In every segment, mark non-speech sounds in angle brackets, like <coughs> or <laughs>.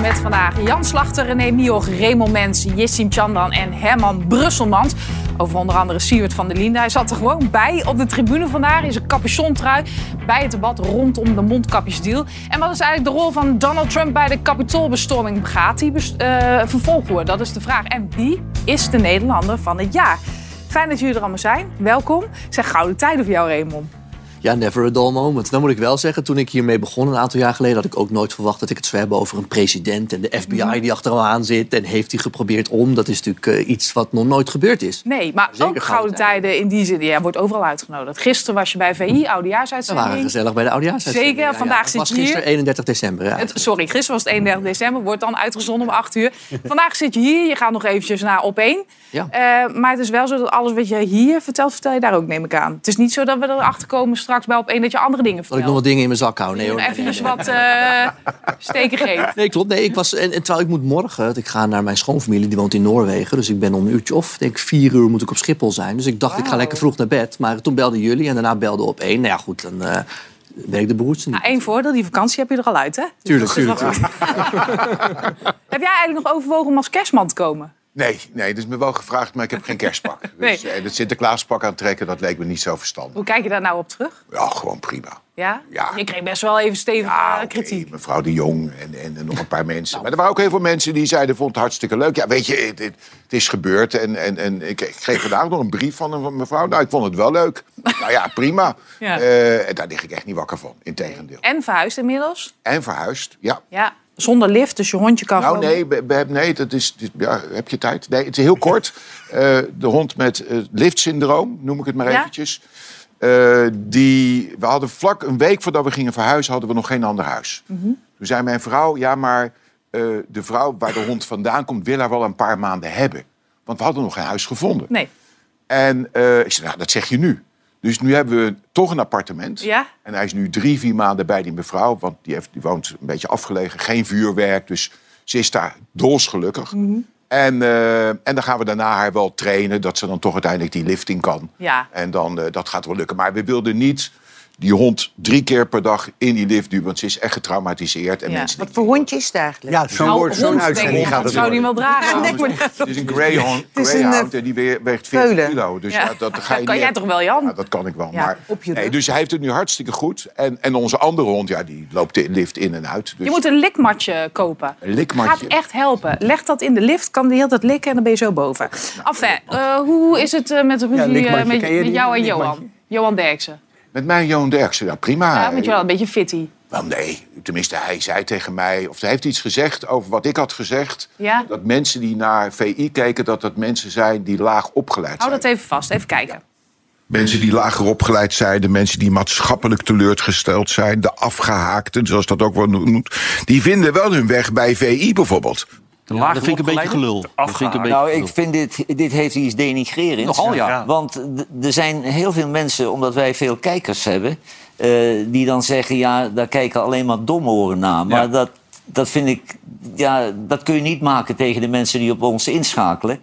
met vandaag Jan Slachter, René Mioch, Raymond Mens, Jessim Chandan en Herman Brusselmans. Over onder andere Siewert van der Linde. Hij zat er gewoon bij op de tribune vandaag in zijn capuchontrui bij het debat rondom de mondkapjesdeal. En wat is eigenlijk de rol van Donald Trump bij de kapitoolbestorming? Gaat hij uh, vervolgd worden? Dat is de vraag. En wie is de Nederlander van het jaar? Fijn dat jullie er allemaal zijn. Welkom. Ik zeg gouden tijden voor jou, Raymond. Ja, never a dull moment. Dan moet ik wel zeggen, toen ik hiermee begon een aantal jaar geleden... had ik ook nooit verwacht dat ik het zou hebben over een president... en de FBI die achter hem aan zit en heeft hij geprobeerd om. Dat is natuurlijk uh, iets wat nog nooit gebeurd is. Nee, maar Zeker ook gouden tijden in die zin. Ja, wordt overal uitgenodigd. Gisteren was je bij VI, oudejaarsuitzending. We waren gezellig bij de oudejaarsuitzending. Zeker, vandaag zit je hier. Het was gisteren 31 december. Ja. Het, sorry, gisteren was het 31 december. Wordt dan uitgezonden om 8 uur. <laughs> vandaag zit je hier. Je gaat nog eventjes naar op één. Ja. Uh, maar het is wel zo dat alles wat je hier vertelt, vertel je daar ook, neem ik aan. Het is niet zo dat we erachter komen straks bij op één dat je andere dingen vertelt. Dat ik nog wat dingen in mijn zak hou. Nee, hoor. Even dus wat uh, steken geven. Nee, klopt. Nee, ik was, en, en, terwijl ik moet morgen, ik ga naar mijn schoonfamilie, die woont in Noorwegen. Dus ik ben om een uurtje of, denk vier uur moet ik op Schiphol zijn. Dus ik dacht, ik ga lekker vroeg naar bed. Maar toen belden jullie en daarna belden op één. Nou ja, goed, dan... Uh, ben ik de beroerdste niet. Nou, één voordeel, die vakantie heb je er al uit, hè? Tuurlijk, tuurlijk. <laughs> heb jij eigenlijk nog overwogen om als kerstman te komen? Nee, nee, het is me wel gevraagd, maar ik heb geen kerstpak. <laughs> nee. Dus eh, het Sinterklaaspak aantrekken, dat leek me niet zo verstandig. Hoe kijk je daar nou op terug? Ja, gewoon prima. Ja? ja. Je kreeg best wel even stevig ja, eh, kritiek. Mevrouw de Jong en, en, nog een paar <laughs> mensen. Nou. Maar er waren ook heel veel mensen die zeiden, vond het hartstikke leuk. Ja, weet je, het, het, is gebeurd. En, en, en ik, kreeg vandaag nog een brief van een mevrouw. Nou, ik vond het wel leuk. <laughs> nou ja, prima. Ja. Uh, daar lig ik echt niet wakker van, integendeel. En verhuisd inmiddels? En verhuisd, ja. Ja, zonder lift, dus je hondje kan nou, nee, nee, dat is, ja, heb je tijd? Nee, het is heel kort. Uh, <laughs> de hond met uh, liftsyndroom, noem ik het maar ja? eventjes. Uh, die, we hadden vlak een week voordat we gingen verhuizen, hadden we nog geen ander huis. Mm -hmm. Toen zei mijn vrouw, ja, maar de vrouw waar de hond vandaan komt, wil haar wel een paar maanden hebben. Want we hadden nog geen huis gevonden. Nee. En ik zei, nou, dat zeg je nu. Dus nu hebben we toch een appartement. Ja? En hij is nu drie, vier maanden bij die mevrouw. Want die, heeft, die woont een beetje afgelegen. Geen vuurwerk. Dus ze is daar dolsgelukkig. Mm en, uh, en dan gaan we daarna haar wel trainen. Dat ze dan toch uiteindelijk die lifting kan. Ja. En dan, uh, dat gaat wel lukken. Maar we wilden niet die hond drie keer per dag in die lift duwen. Want ze is echt getraumatiseerd. En ja. mensen Wat voor hondje is het eigenlijk? Ja, zo'n nou, zo uitzending gaat het zou die wel dragen. Ja, nee, het is een greyhound, greyhound en die weegt 40 kilo. Dus ja. dat, <laughs> ga je kan jij toch wel, Jan? Ja, dat kan ik wel. maar, nee, dus hij heeft het nu hartstikke goed. En, en onze andere hond, ja, die loopt de lift in en uit. Dus... Je moet een likmatje kopen. Een likmatje. Gaat echt helpen. Leg dat in de lift, kan die heel dat likken en dan ben je zo boven. Nou, enfin, uh, hoe is het uh, met ruzie met, met jou en Johan? Johan Derksen. Met mij Johan Derksen, ja prima. Ja, met je wel een beetje fitty. Wel nee, tenminste hij zei tegen mij, of hij heeft iets gezegd over wat ik had gezegd. Ja? Dat mensen die naar VI keken, dat dat mensen zijn die laag opgeleid zijn. Hou dat even vast, even kijken. Mensen die lager opgeleid zijn, de mensen die maatschappelijk teleurgesteld zijn, de afgehaakten, zoals dat ook wordt noemt, die vinden wel hun weg bij VI bijvoorbeeld. De ja, dat vind ik een beetje gelul. vind ik een beetje nou, ik vind dit, dit heeft iets denigrerends. Nogal, ja. Want er zijn heel veel mensen, omdat wij veel kijkers hebben... Uh, die dan zeggen, ja, daar kijken alleen maar domoren naar. Maar ja. dat, dat vind ik... Ja, dat kun je niet maken tegen de mensen die op ons inschakelen.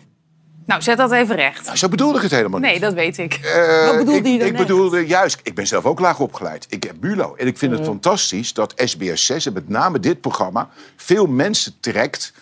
Nou, zet dat even recht. Nou, zo bedoelde ik het helemaal niet. Nee, dat weet ik. Uh, <laughs> Wat bedoelde je dan Ik bedoelde juist... Ik ben zelf ook laag opgeleid. Ik heb Bulo. En ik vind mm. het fantastisch dat SBS 6 en met name dit programma... veel mensen trekt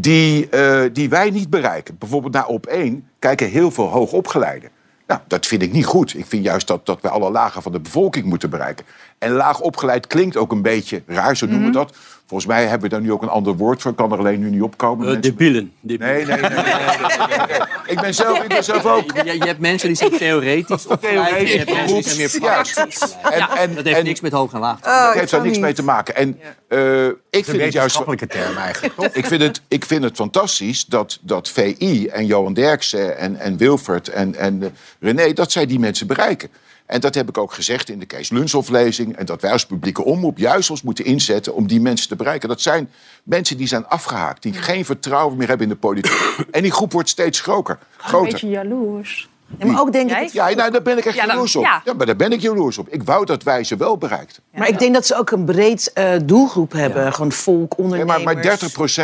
die, uh, die wij niet bereiken. Bijvoorbeeld naar op één kijken heel veel hoogopgeleiden. Nou, dat vind ik niet goed. Ik vind juist dat, dat we alle lagen van de bevolking moeten bereiken. En laag opgeleid klinkt ook een beetje raar, zo noemen we mm -hmm. dat. Volgens mij hebben we daar nu ook een ander woord voor. Ik kan er alleen nu niet opkomen. Uh, debielen. Nee, nee, nee. nee, nee, ik, ben zelf, ik ben zelf ook... Je, je hebt mensen die zijn theoretisch. Theoretisch. Je hebt mensen die zijn meer praktisch. En, en, dat heeft en, niks met hoog en laag. Oh, dat heeft daar niks mee te maken. En uh, ik vind het juist... Een term eigenlijk, ik, vind het, ik vind het fantastisch dat, dat VI en Johan Derksen en, en Wilfert en, en uh, René... dat zij die mensen bereiken. En dat heb ik ook gezegd in de Kees Lunshoff-lezing. En dat wij als publieke omroep juist ons moeten inzetten om die mensen te bereiken. Dat zijn mensen die zijn afgehaakt, die geen vertrouwen meer hebben in de politiek. <coughs> En die groep wordt steeds groter. groter. Een beetje jaloers. Ja, maar ook denk ik... Ja, nou, daar ben ik echt ja, jaloers op. Ja. ja. maar daar ben ik jaloers op. Ik wou dat wij ze wel bereikten. maar ik denk dat ze ook een breed uh, doelgroep hebben. Gewoon volk, ondernemers. maar, maar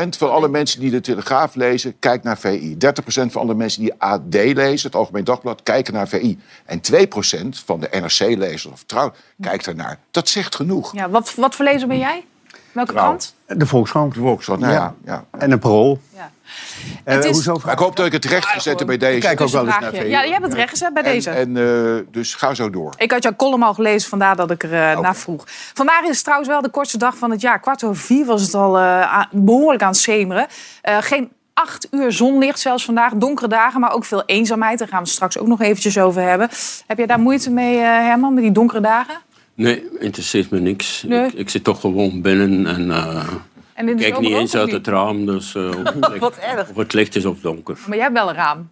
30% van alle mensen die de Telegraaf lezen, kijkt naar VI. 30% van alle mensen die AD lezen, het Algemeen Dagblad, kijken naar VI. En 2% van de NRC-lezers of Trouw kijkt ernaar. Dat zegt genoeg. Ja, wat, wat voor lezer ben jij? Welke Trouw. krant? De Volkskrant. De Volkskrant, nou ja. ja. En een parool. Ja. Eh, Het is- hoezo Maar ik hoop dat ik het recht ga zetten bij deze. Kijk ook Dus wel eens naar. VU. Ja, jij hebt het recht gezet bij En, deze. en, eh, dus ga zo door. Ik had jouw column al gelezen, vandaar dat ik er eh, naar vroeg. Vandaag is het trouwens wel de kortste dag van het jaar. Kwart over vier was het al eh, behoorlijk aan het schemeren. Eh, geen acht uur zonlicht zelfs vandaag. Donkere dagen, maar ook veel eenzaamheid. Daar gaan we het straks ook nog eventjes over hebben. Heb jij daar moeite mee, eh, Herman, met die donkere dagen? Nee, interesseert me niks. Nee. Ik, ik zit toch gewoon binnen en eh, En in de kijk niet eens uit niet? het raam. Dus, eh, <laughs> of, het licht, Wat erg. of het licht is of donker. Maar jij hebt wel een raam.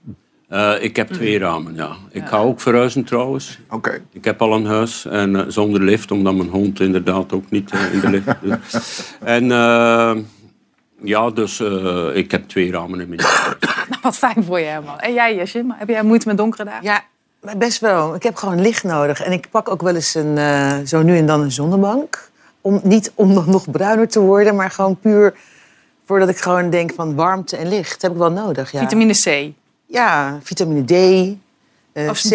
Eh, ik heb twee ramen, ja. Ik ga ook verhuizen trouwens. Oké. Ik heb al een huis en eh, zonder lift, omdat mijn hond inderdaad ook niet in de lift doet. <laughs> En ja, dus eh, ik heb twee ramen in mijn huis. <coughs> Wat fijn voor je, Herman. En jij, Jesje, heb jij moeite met donkere dagen? Ja, maar best wel. Ik heb gewoon licht nodig. En ik pak ook wel eens een, eh, zo nu en dan een zonnebank. Om, niet om dan nog bruiner te worden, maar gewoon puur voordat ik gewoon denk van warmte en licht. Dat heb ik wel nodig. Ja, Vitamine C. ja vitamine D, Of C,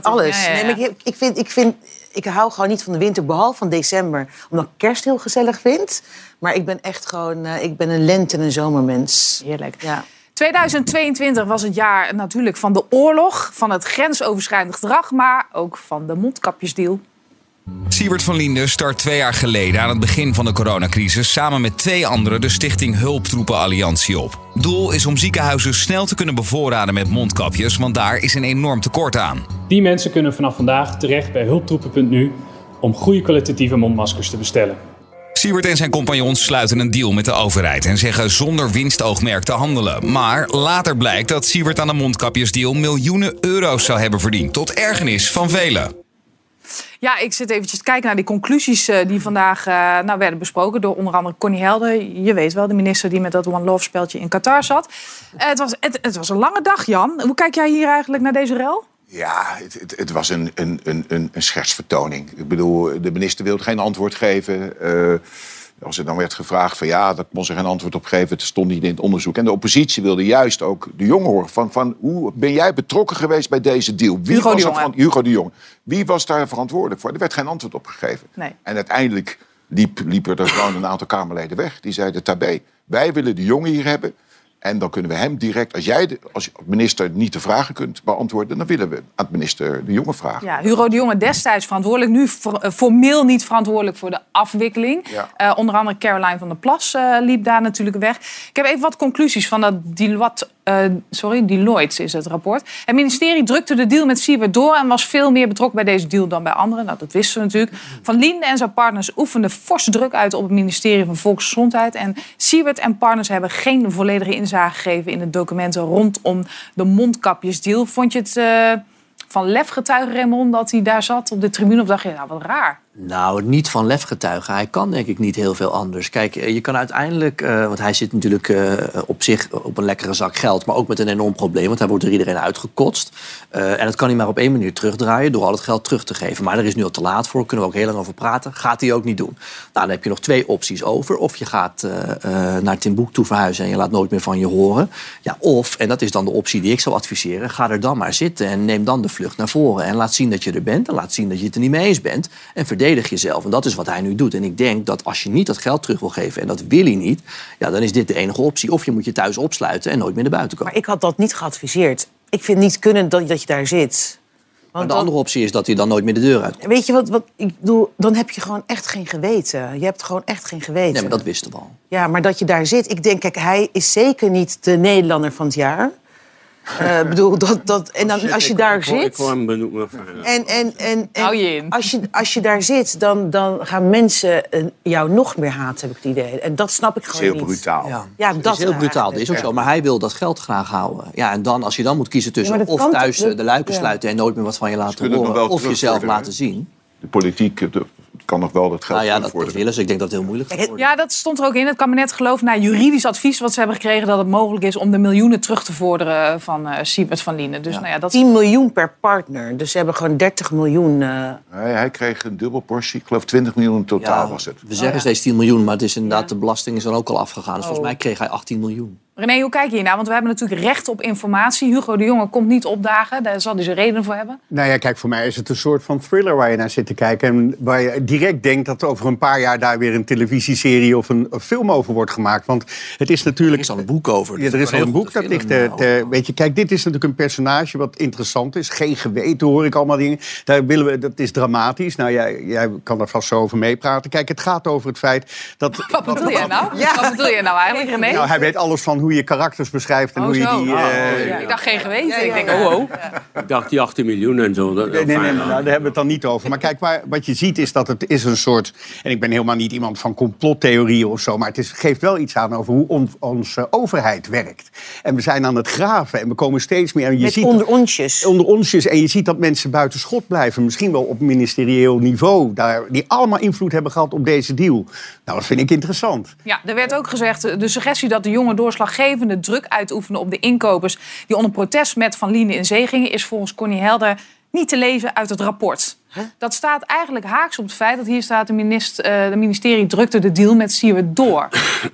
D, alles. ja, ja, ja. Nee, ik, ik, vind, ik, vind, ik hou gewoon niet van de winter, behalve van december. Omdat ik kerst heel gezellig vind. Maar ik ben echt gewoon eh, ik ben een lente- en een zomermens. Heerlijk. Ja. 2022 was het jaar natuurlijk van de oorlog, van het grensoverschrijdend gedrag, maar ook van de mondkapjesdeal. Siebert van Linden start twee jaar geleden aan het begin van de coronacrisis samen met twee anderen de stichting Hulptroepen Alliantie op. Doel is om ziekenhuizen snel te kunnen bevoorraden met mondkapjes, want daar is een enorm tekort aan. Die mensen kunnen vanaf vandaag terecht bij hulptroepen.nu om goede kwalitatieve mondmaskers te bestellen. Siebert en zijn compagnons sluiten een deal met de overheid en zeggen zonder winstoogmerk te handelen. Maar later blijkt dat Siebert aan de mondkapjesdeal miljoenen euro's zou hebben verdiend, tot ergernis van velen. Ja, ik zit eventjes te kijken naar die conclusies eh, die vandaag eh, nou, werden besproken door onder andere Connie Helder. Je weet wel, de minister die met dat One Love speltje in Qatar zat. Eh, het, was, het, was een lange dag, Jan. Hoe kijk jij hier eigenlijk naar deze rel? Ja, het, het, was een, een, een, een, schertsvertoning. Ik bedoel, de minister wilde geen antwoord geven. Als er dan werd gevraagd van ja, daar kon ze geen antwoord op geven. Het stond niet in het onderzoek. En de oppositie wilde juist ook de jongen horen. Van, van hoe ben jij betrokken geweest bij deze deal? Wie Hugo de was Jonge. veran- Hugo de Jong. Wie was daar verantwoordelijk voor? Er werd geen antwoord op gegeven. Nee. En uiteindelijk liep, liepen er gewoon een aantal Kamerleden weg. Die zeiden, Tabé, wij willen de jongen hier hebben. En dan kunnen we hem direct, als jij de, als minister niet de vragen kunt beantwoorden... dan willen we aan minister de jongen vragen. Ja, Hugo de Jonge destijds verantwoordelijk, nu eh, formeel niet verantwoordelijk voor de afwikkeling. Ja. Eh, onder andere Caroline van der Plas eh, liep daar natuurlijk weg. Ik heb even wat conclusies van dat Deloitte, eh, sorry, Deloitte is het rapport. Het ministerie drukte de deal met Siebert door en was veel meer betrokken bij deze deal dan bij anderen. Nou, dat wisten we natuurlijk. Van Linde en zijn partners oefenden forse druk uit op het ministerie van Volksgezondheid. En Siebert en partners hebben geen volledige inzage gegeven in de documenten rondom de mondkapjesdeal. Vond je het eh, van lef getuigen, Raymond, dat hij daar zat op de tribune? Of dacht je, nou, wat raar? Nou, niet van lef getuigen. Hij kan denk ik niet heel veel anders. Kijk, eh, je kan uiteindelijk, eh, want hij zit natuurlijk eh, op zich op een lekkere zak geld, maar ook met een enorm probleem, want hij wordt door iedereen uitgekotst. En dat kan hij maar op één manier terugdraaien, door al het geld terug te geven. Maar er is nu al te laat voor, kunnen we ook heel lang over praten. Gaat hij ook niet doen. Nou, dan heb je nog twee opties over. Of je gaat naar Timbuktu verhuizen en je laat nooit meer van je horen. Ja, of, en dat is dan de optie die ik zou adviseren, ga er dan maar zitten en neem dan de vlucht naar voren. En laat zien dat je er bent en laat zien dat je het er niet mee eens bent. En verdedig jezelf. En dat is wat hij nu doet. En ik denk dat als je niet dat geld terug wil geven, en dat wil hij niet, ja, dan is dit de enige optie. Of je moet je thuis opsluiten en nooit meer naar buiten komen. Maar ik had dat niet geadviseerd. Ik vind niet kunnen dat, dat je daar zit. Maar Want de andere optie is dat hij dan nooit meer de deur uit. Weet je wat, wat ik bedoel? Dan heb je gewoon echt geen geweten. Je hebt gewoon echt geen geweten. Nee, maar dat wisten we al. Ja, maar dat je daar zit. Ik denk, kijk, hij is zeker niet de Nederlander van het jaar. Eh, Ik bedoel, dat, dat, en dan, als je daar zit. benoemen. En, en, en, en Hou je in. Als, je, als je daar zit, dan, dan gaan mensen eh, jou nog meer haten, heb ik het idee. En dat snap ik Dat is gewoon heel niet. brutaal. Ja, Ja, dat is heel brutaal. Dat is ook zo. Maar hij wil dat geld graag houden. Ja, en dan, als je dan moet kiezen tussen of thuis eh, de luiken ja. sluiten en nooit meer wat van je laten horen, of jezelf laten zien. De politiek eh, de- kan nog wel dat geld Nou ja, dat, willen ze. Ik denk dat het heel moeilijk gaat Kijk, worden. Ja, dat stond er ook in. Het kabinet gelooft naar juridisch advies wat ze hebben gekregen... dat het mogelijk is om de miljoenen terug te vorderen van eh Siebert van Lienen. Dus Ja. nou ja, dat 10 miljoen per partner. Dus ze hebben gewoon 30 miljoen. eh, Nee, hij kreeg een dubbel portie. Ik geloof 20 miljoen in totaal Ja, was het. We zeggen ja. steeds 10 miljoen, maar het is inderdaad, de belasting is dan ook al afgegaan. Dus Oh. volgens mij kreeg hij 18 miljoen. René, hoe kijk je hiernaar? Want we hebben natuurlijk recht op informatie. Hugo de Jonge komt niet opdagen. Daar zal hij zijn reden voor hebben. Nou ja, kijk, voor mij is het een soort van thriller waar je naar zit te kijken. En waar je direct denkt dat over een paar jaar daar weer een televisieserie of een, een film over wordt gemaakt. Want het is natuurlijk. Er is al een boek over. Ja, er is al een boek dat ligt er. ter- Weet je, kijk, dit is natuurlijk een personage wat interessant is. Geen geweten hoor ik allemaal dingen. Daar willen we, dat is dramatisch. Nou, jij, jij kan er vast zo over meepraten. Kijk, het gaat over het feit dat. <laughs> Wat bedoel jij nou? Wat bedoel je nou eigenlijk, René? Nou, hij weet alles van hoe je karakters beschrijft en Oh, hoe je die. eh, Ja, Ik dacht geen geweten. Ik denk, oh, oh. Ik dacht die 18 miljoen en zo. Dat, Nee, nee, nee, nou, daar hebben we het dan niet over. Maar kijk, waar, wat je ziet is dat het is een soort... En ik ben helemaal niet iemand van complottheorieën of zo... maar het is, geeft wel iets aan over hoe on- onze overheid werkt. En we zijn aan het graven en we komen steeds meer... En je Met ziet onder onsjes. onder onsjes. En je ziet dat mensen buiten schot blijven. Misschien wel op ministerieel niveau. Daar, die allemaal invloed hebben gehad op deze deal. Nou, dat vind ik interessant. Ja, er werd ook gezegd, eh, de suggestie dat de jongen druk uitoefenen op de inkopers die onder protest met Van Liene in zee gingen, is volgens Connie Helder niet te lezen uit het rapport. Dat staat eigenlijk haaks op het feit dat hier staat de, minister, eh, de ministerie drukte de deal met Siewert door. <clears throat>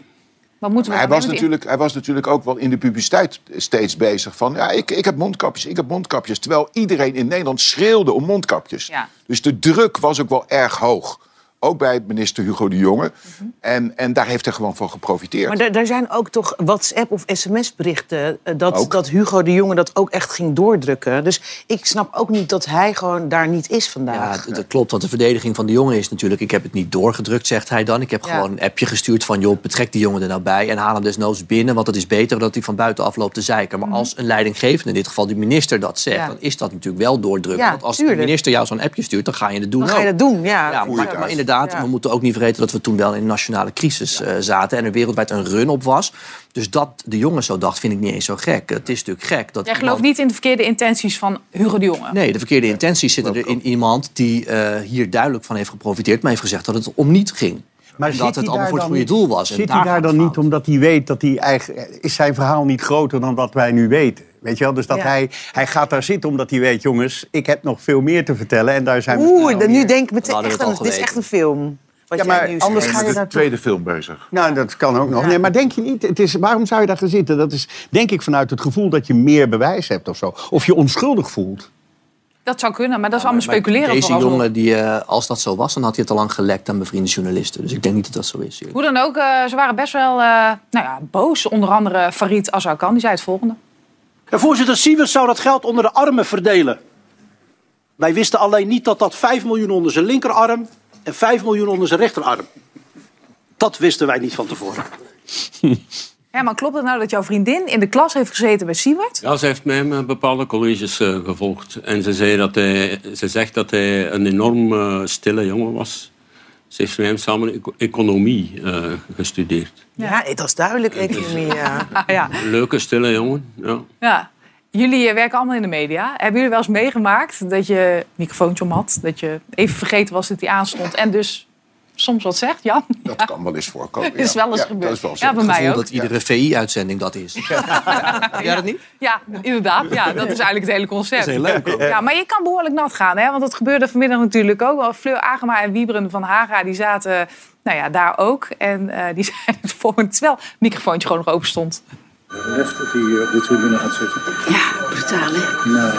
Wat moeten we hij, was in- natuurlijk, hij was natuurlijk ook wel in de publiciteit steeds bezig van... ja, ik, ik heb mondkapjes, ik heb mondkapjes. Terwijl iedereen in Nederland schreeuwde om mondkapjes. Ja. Dus de druk was ook wel erg hoog. Ook bij minister Hugo de Jonge. Mhm. en, en daar heeft hij gewoon van geprofiteerd. Maar daar- zijn ook toch WhatsApp- of sms-berichten... eh, dat, Ook. dat Hugo de Jonge dat ook echt ging doordrukken. Dus ik snap ook niet dat hij gewoon daar niet is Ja, vandaag. d- dat klopt. Want de verdediging van de jongen is natuurlijk... ik heb het niet doorgedrukt, zegt hij dan. Ik heb Ja. gewoon een appje gestuurd van... joh, betrek die jongen er nou bij en haal hem desnoods binnen... want het is beter dat hij van buitenaf loopt te zeiken. Maar als een leidinggevende, in dit geval de minister, dat zegt... Mhm. Ja. dan is dat natuurlijk wel doordrukken. Ja, want als tuurlijk. de minister jou zo'n appje stuurt, dan ga je het doen Dan ga je dat doen, ja. Ja, maar, maar uit. Inderdaad, Ja. we moeten ook niet vergeten dat we toen wel in een nationale crisis eh, zaten en er wereldwijd een run op was. Dus dat de jongen zo dacht, vind ik niet eens zo gek. Het is natuurlijk gek dat Jij gelooft iemand- niet in de verkeerde intenties van Hugo de Jonge? Nee, de verkeerde intenties zitten er in iemand die eh, hier duidelijk van heeft geprofiteerd, maar heeft gezegd dat het om niet ging. Maar dat hij het allemaal voor het goede niet- doel was. En Zit daar hij daar dan niet omdat hij weet dat hij eigen... Is zijn verhaal niet groter dan wat wij nu weten? Weet je wel? Dus dat Ja. hij, hij gaat daar zitten omdat hij weet... jongens, ik heb nog veel meer te vertellen en daar zijn we Oeh, dan nu denk ik meteen echt aan... Dit is echt een film. Wat Ja, jij maar nu anders ga je de tweede film bezig. Nou, dat kan ook nog. Nee, maar denk je niet, het is, waarom zou je daar gaan zitten? Dat is denk ik vanuit het gevoel dat je meer bewijs hebt of zo. Of je onschuldig voelt. Dat zou kunnen, maar dat is allemaal Maar speculeren. Deze jongen, die, eh, als dat zo was, dan had hij het al lang gelekt aan bevriende journalisten. Dus ik denk niet dat dat zo is. Hoe dan ook, eh, ze waren best wel eh, nou ja, boos. Onder andere Farid Azarkan, die zei het volgende. En voorzitter Siewert zou dat geld onder de armen verdelen. Wij wisten alleen niet dat dat 5 miljoen onder zijn linkerarm en 5 miljoen onder zijn rechterarm. Dat wisten wij niet van tevoren. <laughs> Ja, maar klopt het nou dat jouw vriendin in de klas heeft gezeten bij Siewert? Ja, ze heeft met hem eh, bepaalde colleges eh, gevolgd. En ze, zei dat hij, ze zegt dat hij een enorm eh, stille jongen was. Ze heeft met hem samen eco- economie eh, gestudeerd. Ja, dat is duidelijk, economie. <laughs> Ja. Ja. Leuke, stille jongen. Ja. ja. Jullie eh, werken allemaal in de media. Hebben jullie wel eens meegemaakt dat je een microfoontje om had? Dat je even vergeten was dat hij aanstond en dus soms wat zegt, Jan? Dat kan wel eens voorkomen. <laughs> Is ja. wel eens Ja, gebeurd. Dat is wel zo. Ja, bij Het mij gevoel ook. dat iedere VI-uitzending dat is. <laughs> Heb jij dat niet? Ja, inderdaad. Ja, dat is eigenlijk het hele concept. Dat is heel leuk ook. Ja, maar je kan behoorlijk nat gaan, hè? want dat gebeurde vanmiddag natuurlijk ook. wel. Fleur Agema en Wieberen van Haga die zaten nou ja, daar ook. En eh, die <laughs> zeiden het volgende, terwijl het microfoontje gewoon nog open stond. Lef dat hij hier op de tribune gaat zitten. Ja, brutaal hè? Nou,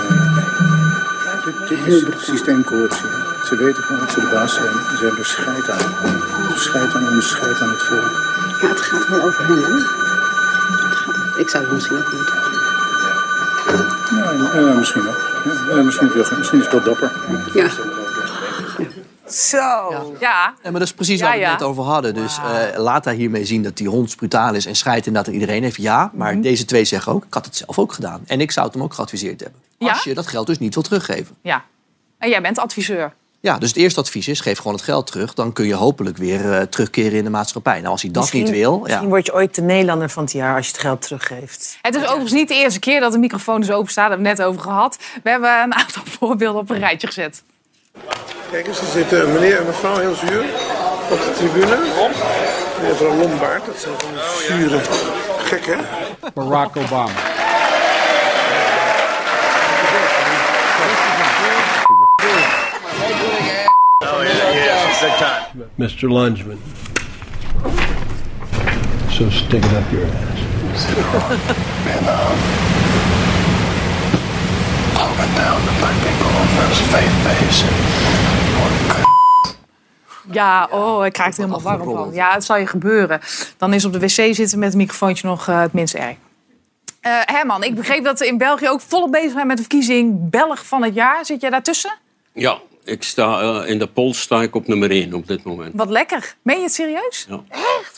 dit, dit is systeemcorruptie. Ze weten gewoon dat ze de baas zijn. Ze hebben er scheid aan. Scheid aan om scheid aan het volk. Ja, het gaat wel over hè? Gaat- Ik zou het misschien ook moeten. Ja, ja, misschien wel. Ja, ja, misschien, wel- misschien is het wel dapper. Ja. Zo. Ja, Ja, maar dat is precies Ja, waar we het ja. net over hadden. Dus eh, laat hij hiermee zien dat die hond brutaal is en scheidt inderdaad dat iedereen heeft. Ja, maar Mhm. deze twee zeggen ook, ik had het zelf ook gedaan. En ik zou het hem ook geadviseerd hebben. Ja? Als je dat geld dus niet wil teruggeven. ja. En jij bent adviseur. Ja, dus het eerste advies is, geef gewoon het geld terug. Dan kun je hopelijk weer eh, terugkeren in de maatschappij. Nou, als hij dat Misschien- niet wil... Ja. Misschien word je ooit de Nederlander van het jaar als je het geld teruggeeft. Het is overigens niet de eerste keer dat de microfoon dus open staat. Daar hebben we het net over gehad. We hebben een aantal <laughs> voorbeelden op een rijtje gezet. Kijk eens, er zitten een meneer en mevrouw heel zuur op de tribune. Mevrouw Lombard, dat zijn van die zure gekken. Barack Obama. Mr. Lunchman. So stick it up your ass. Vietnam. Hunt down the black people on those faith base. Ja, oh, ik krijg er helemaal warm van. Ja, het zal je gebeuren. Dan is op de wc zitten met een microfoontje nog eh, het minst erg. Eh Herman, ik begreep dat ze in België ook volop bezig zijn met de verkiezing Belg van het jaar. Zit jij daartussen? Ja, ik sta, eh, in de pols sta ik op nummer 1 op dit moment. Wat lekker. Meen je het serieus? Ja.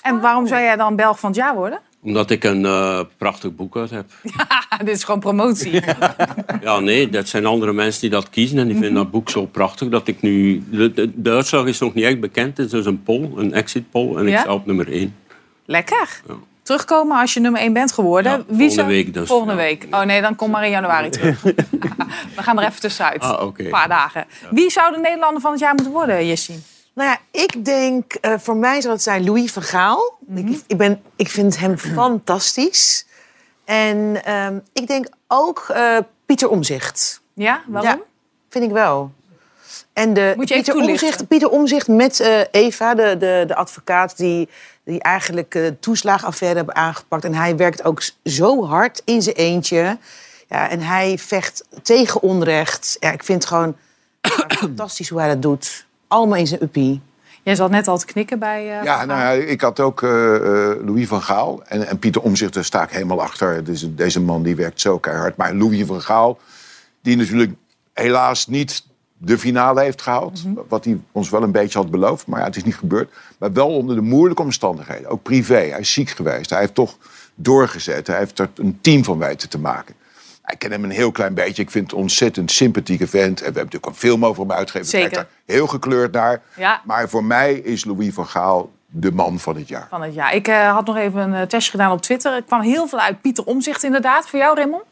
En waarom zou jij dan Belg van het jaar worden? Omdat ik een eh, prachtig boek uit heb. <laughs> Dit is gewoon promotie. <laughs> Ja, nee, dat zijn andere mensen die dat kiezen. En die vinden dat boek zo prachtig dat ik nu... De, de, de uitslag is nog niet echt bekend. Het is dus een poll, een exit poll. En ik Ja? sta op nummer 1. Lekker. Terugkomen als je nummer 1 bent geworden. Ja, Wie volgende zou- week dus. Volgende week. Oh nee, dan kom maar in januari terug. <laughs> We gaan er even tussenuit. Ah. Een paar dagen. Wie zou de Nederlander van het jaar moeten worden, Jessie? Nou ja, ik denk, eh, voor mij zou het zijn Louis van Gaal. Mhm. ik, ik, ben, ik vind hem <clears throat> fantastisch. En ehm, ik denk ook eh, Pieter Omzicht. Ja, waarom? vind ik wel. En de, Moet je even Pieter. Omzicht, Pieter Omzicht met eh, Eva, de, de, de advocaat... die, die eigenlijk eh, de toeslagenaffaire hebben aangepakt. En hij werkt ook zo hard in zijn eentje. Ja, en hij vecht tegen onrecht. Ja, ik vind het gewoon <clears throat> fantastisch hoe hij dat doet. Allemaal in zijn uppie. Jij zat net al te knikken bij... eh, Ja, nou ja, ik had ook eh, eh, Louis van Gaal. En, en Pieter Omzicht, daar sta ik helemaal achter. Dus deze man die werkt zo keihard. Maar Louis van Gaal, die natuurlijk helaas niet de finale heeft gehaald. Wat hij ons wel een beetje had beloofd. Maar ja, het is niet gebeurd. Maar wel onder de moeilijke omstandigheden. Ook privé. Hij is ziek geweest. Hij heeft toch doorgezet. Hij heeft er een team van weten te maken. Ik ken hem een heel klein beetje. Ik vind het een ontzettend sympathieke vent. En we hebben natuurlijk een film over hem uitgegeven. Ik kijk Zeker. daar heel gekleurd naar. Ja. Maar voor mij is Louis van Gaal de man van het jaar. van het jaar. Ik eh, had nog even een eh, testje gedaan op Twitter. Er kwam heel veel uit Pieter Omzicht inderdaad. Voor jou, Raymond?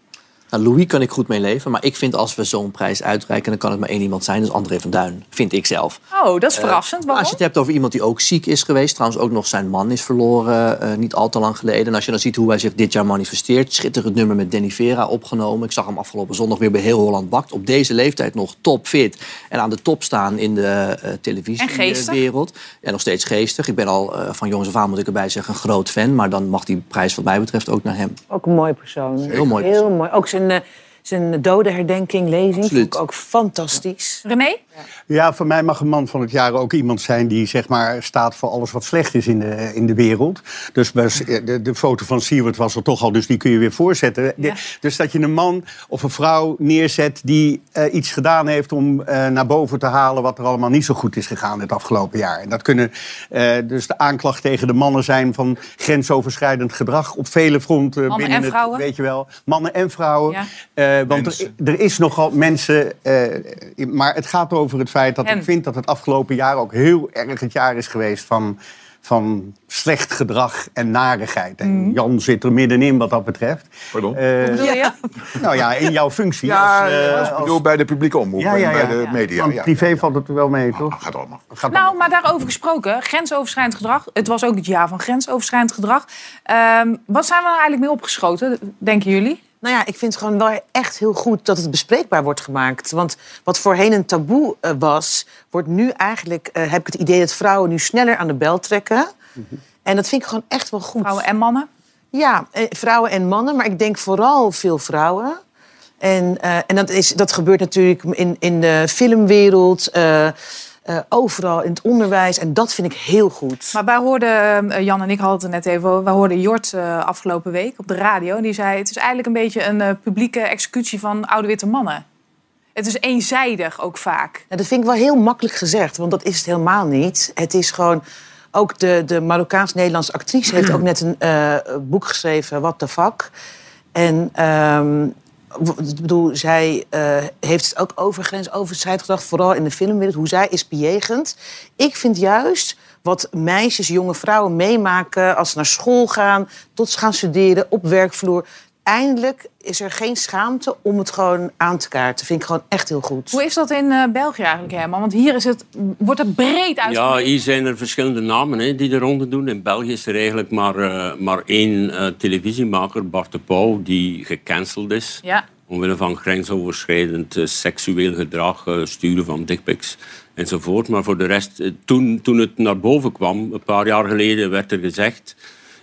Nou, Louis kan ik goed mee leven, maar ik vind als we zo'n prijs uitreiken... dan kan het maar één iemand zijn, dat is André van Duin. Vind ik zelf. Oh, dat is Eh, verrassend. Waarom? als je het hebt over iemand die ook ziek is geweest... trouwens ook nog zijn man is verloren, eh, niet al te lang geleden. En als je dan ziet hoe hij zich dit jaar manifesteert... schitterend nummer met Danny Vera opgenomen. Ik zag hem afgelopen zondag weer bij Heel Holland Bakt. Op deze leeftijd nog topfit. En aan de top staan in de eh En televisiewereld. En nog steeds geestig. Ik ben al eh, van jongens af aan, moet ik erbij zeggen, een groot fan. Maar dan mag die prijs wat mij betreft ook naar hem. Ook een mooi persoon. Heel mooi Heel mooi. Ook zijn, eh, zijn dodenherdenking, lezing, vond ik ook fantastisch. René? Ja, voor mij mag een man van het jaar ook iemand zijn die zeg maar, staat voor alles wat slecht is in de, in de wereld. Dus was- de, de foto van Siewert was er toch al, dus die kun je weer voorzetten. De- dus dat je een man of een vrouw neerzet die eh, iets gedaan heeft om eh, naar boven te halen wat er allemaal niet zo goed is gegaan het afgelopen jaar. En dat kunnen eh, dus de aanklacht tegen de mannen zijn van grensoverschrijdend gedrag op vele fronten. Mannen binnen en het, vrouwen? weet je wel. Mannen en vrouwen. Ja. Eh, want er, er is nogal mensen. eh, maar het gaat over het feit dat En? ik vind dat het afgelopen jaar ook heel erg het jaar is geweest van, van slecht gedrag en narigheid. En Mhm. Jan zit er middenin wat dat betreft. Pardon? Eh, Bedoel je? nou ja, in jouw functie. Ja, als, eh, als, als- bedoel, bij de publieke omroep ja, ja, en ja. bij de media. Want Ja. privé valt het er wel mee, toch? Gaat allemaal. Gaat Nou, maar daarover gesproken, grensoverschrijdend gedrag. Het was ook het jaar van grensoverschrijdend gedrag. Ehm, wat zijn we er eigenlijk mee opgeschoten, denken jullie? Nou ja, ik vind het gewoon wel echt heel goed dat het bespreekbaar wordt gemaakt. Want wat voorheen een taboe eh, was, wordt nu eigenlijk, eh, heb ik het idee dat vrouwen nu sneller aan de bel trekken. En dat vind ik gewoon echt wel goed. Vrouwen en mannen? Ja, eh, vrouwen en mannen, maar ik denk vooral veel vrouwen. En, eh, en dat, is, dat gebeurt natuurlijk in, in de filmwereld, eh, overal in het onderwijs. En dat vind ik heel goed. Maar wij hoorden, eh, Jan en ik hadden het net even over... wij hoorden Jort eh, afgelopen week op de radio. En die zei, het is eigenlijk een beetje een publieke executie van oude witte mannen. Het is eenzijdig ook vaak. Ja, dat vind ik wel heel makkelijk gezegd, want dat is het helemaal niet. Het is gewoon. Ook de, de Marokkaans-Nederlandse actrice heeft ook net een boek geschreven, What the fuck. En ehm, ik bedoel, zij eh, heeft het ook over grensoverschrijdend gedrag, vooral in de filmwereld, hoe zij is bejegend. Ik vind juist wat meisjes, jonge vrouwen meemaken als ze naar school gaan, tot ze gaan studeren, op werkvloer. Eindelijk is er geen schaamte om het gewoon aan te kaarten. Vind ik gewoon echt heel goed. Hoe is dat in eh, België eigenlijk, Herman? Want hier is het, wordt het breed Ja, uitgelegd. hier zijn er verschillende namen hè, die de ronde doen. In België is er eigenlijk maar, eh, maar één eh, televisiemaker, Bart de Pauw, die gecanceld is. Ja. Omwille van grensoverschrijdend seksueel gedrag, eh, sturen van dickpics enzovoort. Maar voor de rest, toen, toen het naar boven kwam, een paar jaar geleden, werd er gezegd...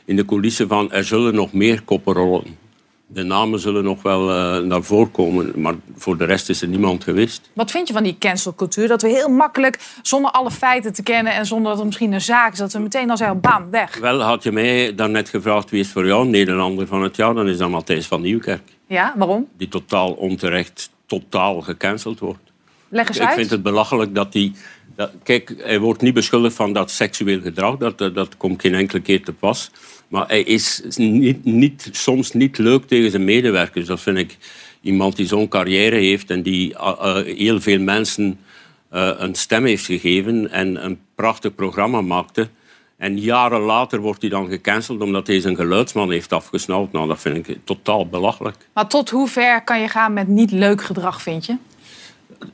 in de coulissen van er zullen nog meer koppen rollen. De namen zullen nog wel eh, naar voren komen, maar voor de rest is er niemand geweest. Wat vind je van die cancelcultuur? Dat we heel makkelijk, zonder alle feiten te kennen en zonder dat er misschien een zaak is, dat we meteen al zeggen, bam, weg. Wel, had je mij daarnet gevraagd wie is voor jou Nederlander van het jaar, dan is dat Matthijs van Nieuwkerk. Ja, waarom? Die totaal onterecht, totaal gecanceld wordt. Leg eens Ik uit. vind het belachelijk dat hij... Kijk, hij wordt niet beschuldigd van dat seksueel gedrag. Dat, dat, dat komt geen enkele keer te pas. Maar hij is niet, niet, soms niet leuk tegen zijn medewerkers. Dat vind ik iemand die zo'n carrière heeft en die eh, eh, heel veel mensen eh, een stem heeft gegeven en een prachtig programma maakte. En jaren later wordt hij dan gecanceld omdat hij zijn geluidsman heeft afgesnauwd. Nou, dat vind ik totaal belachelijk. Maar tot hoe ver kan je gaan met niet leuk gedrag, vind je?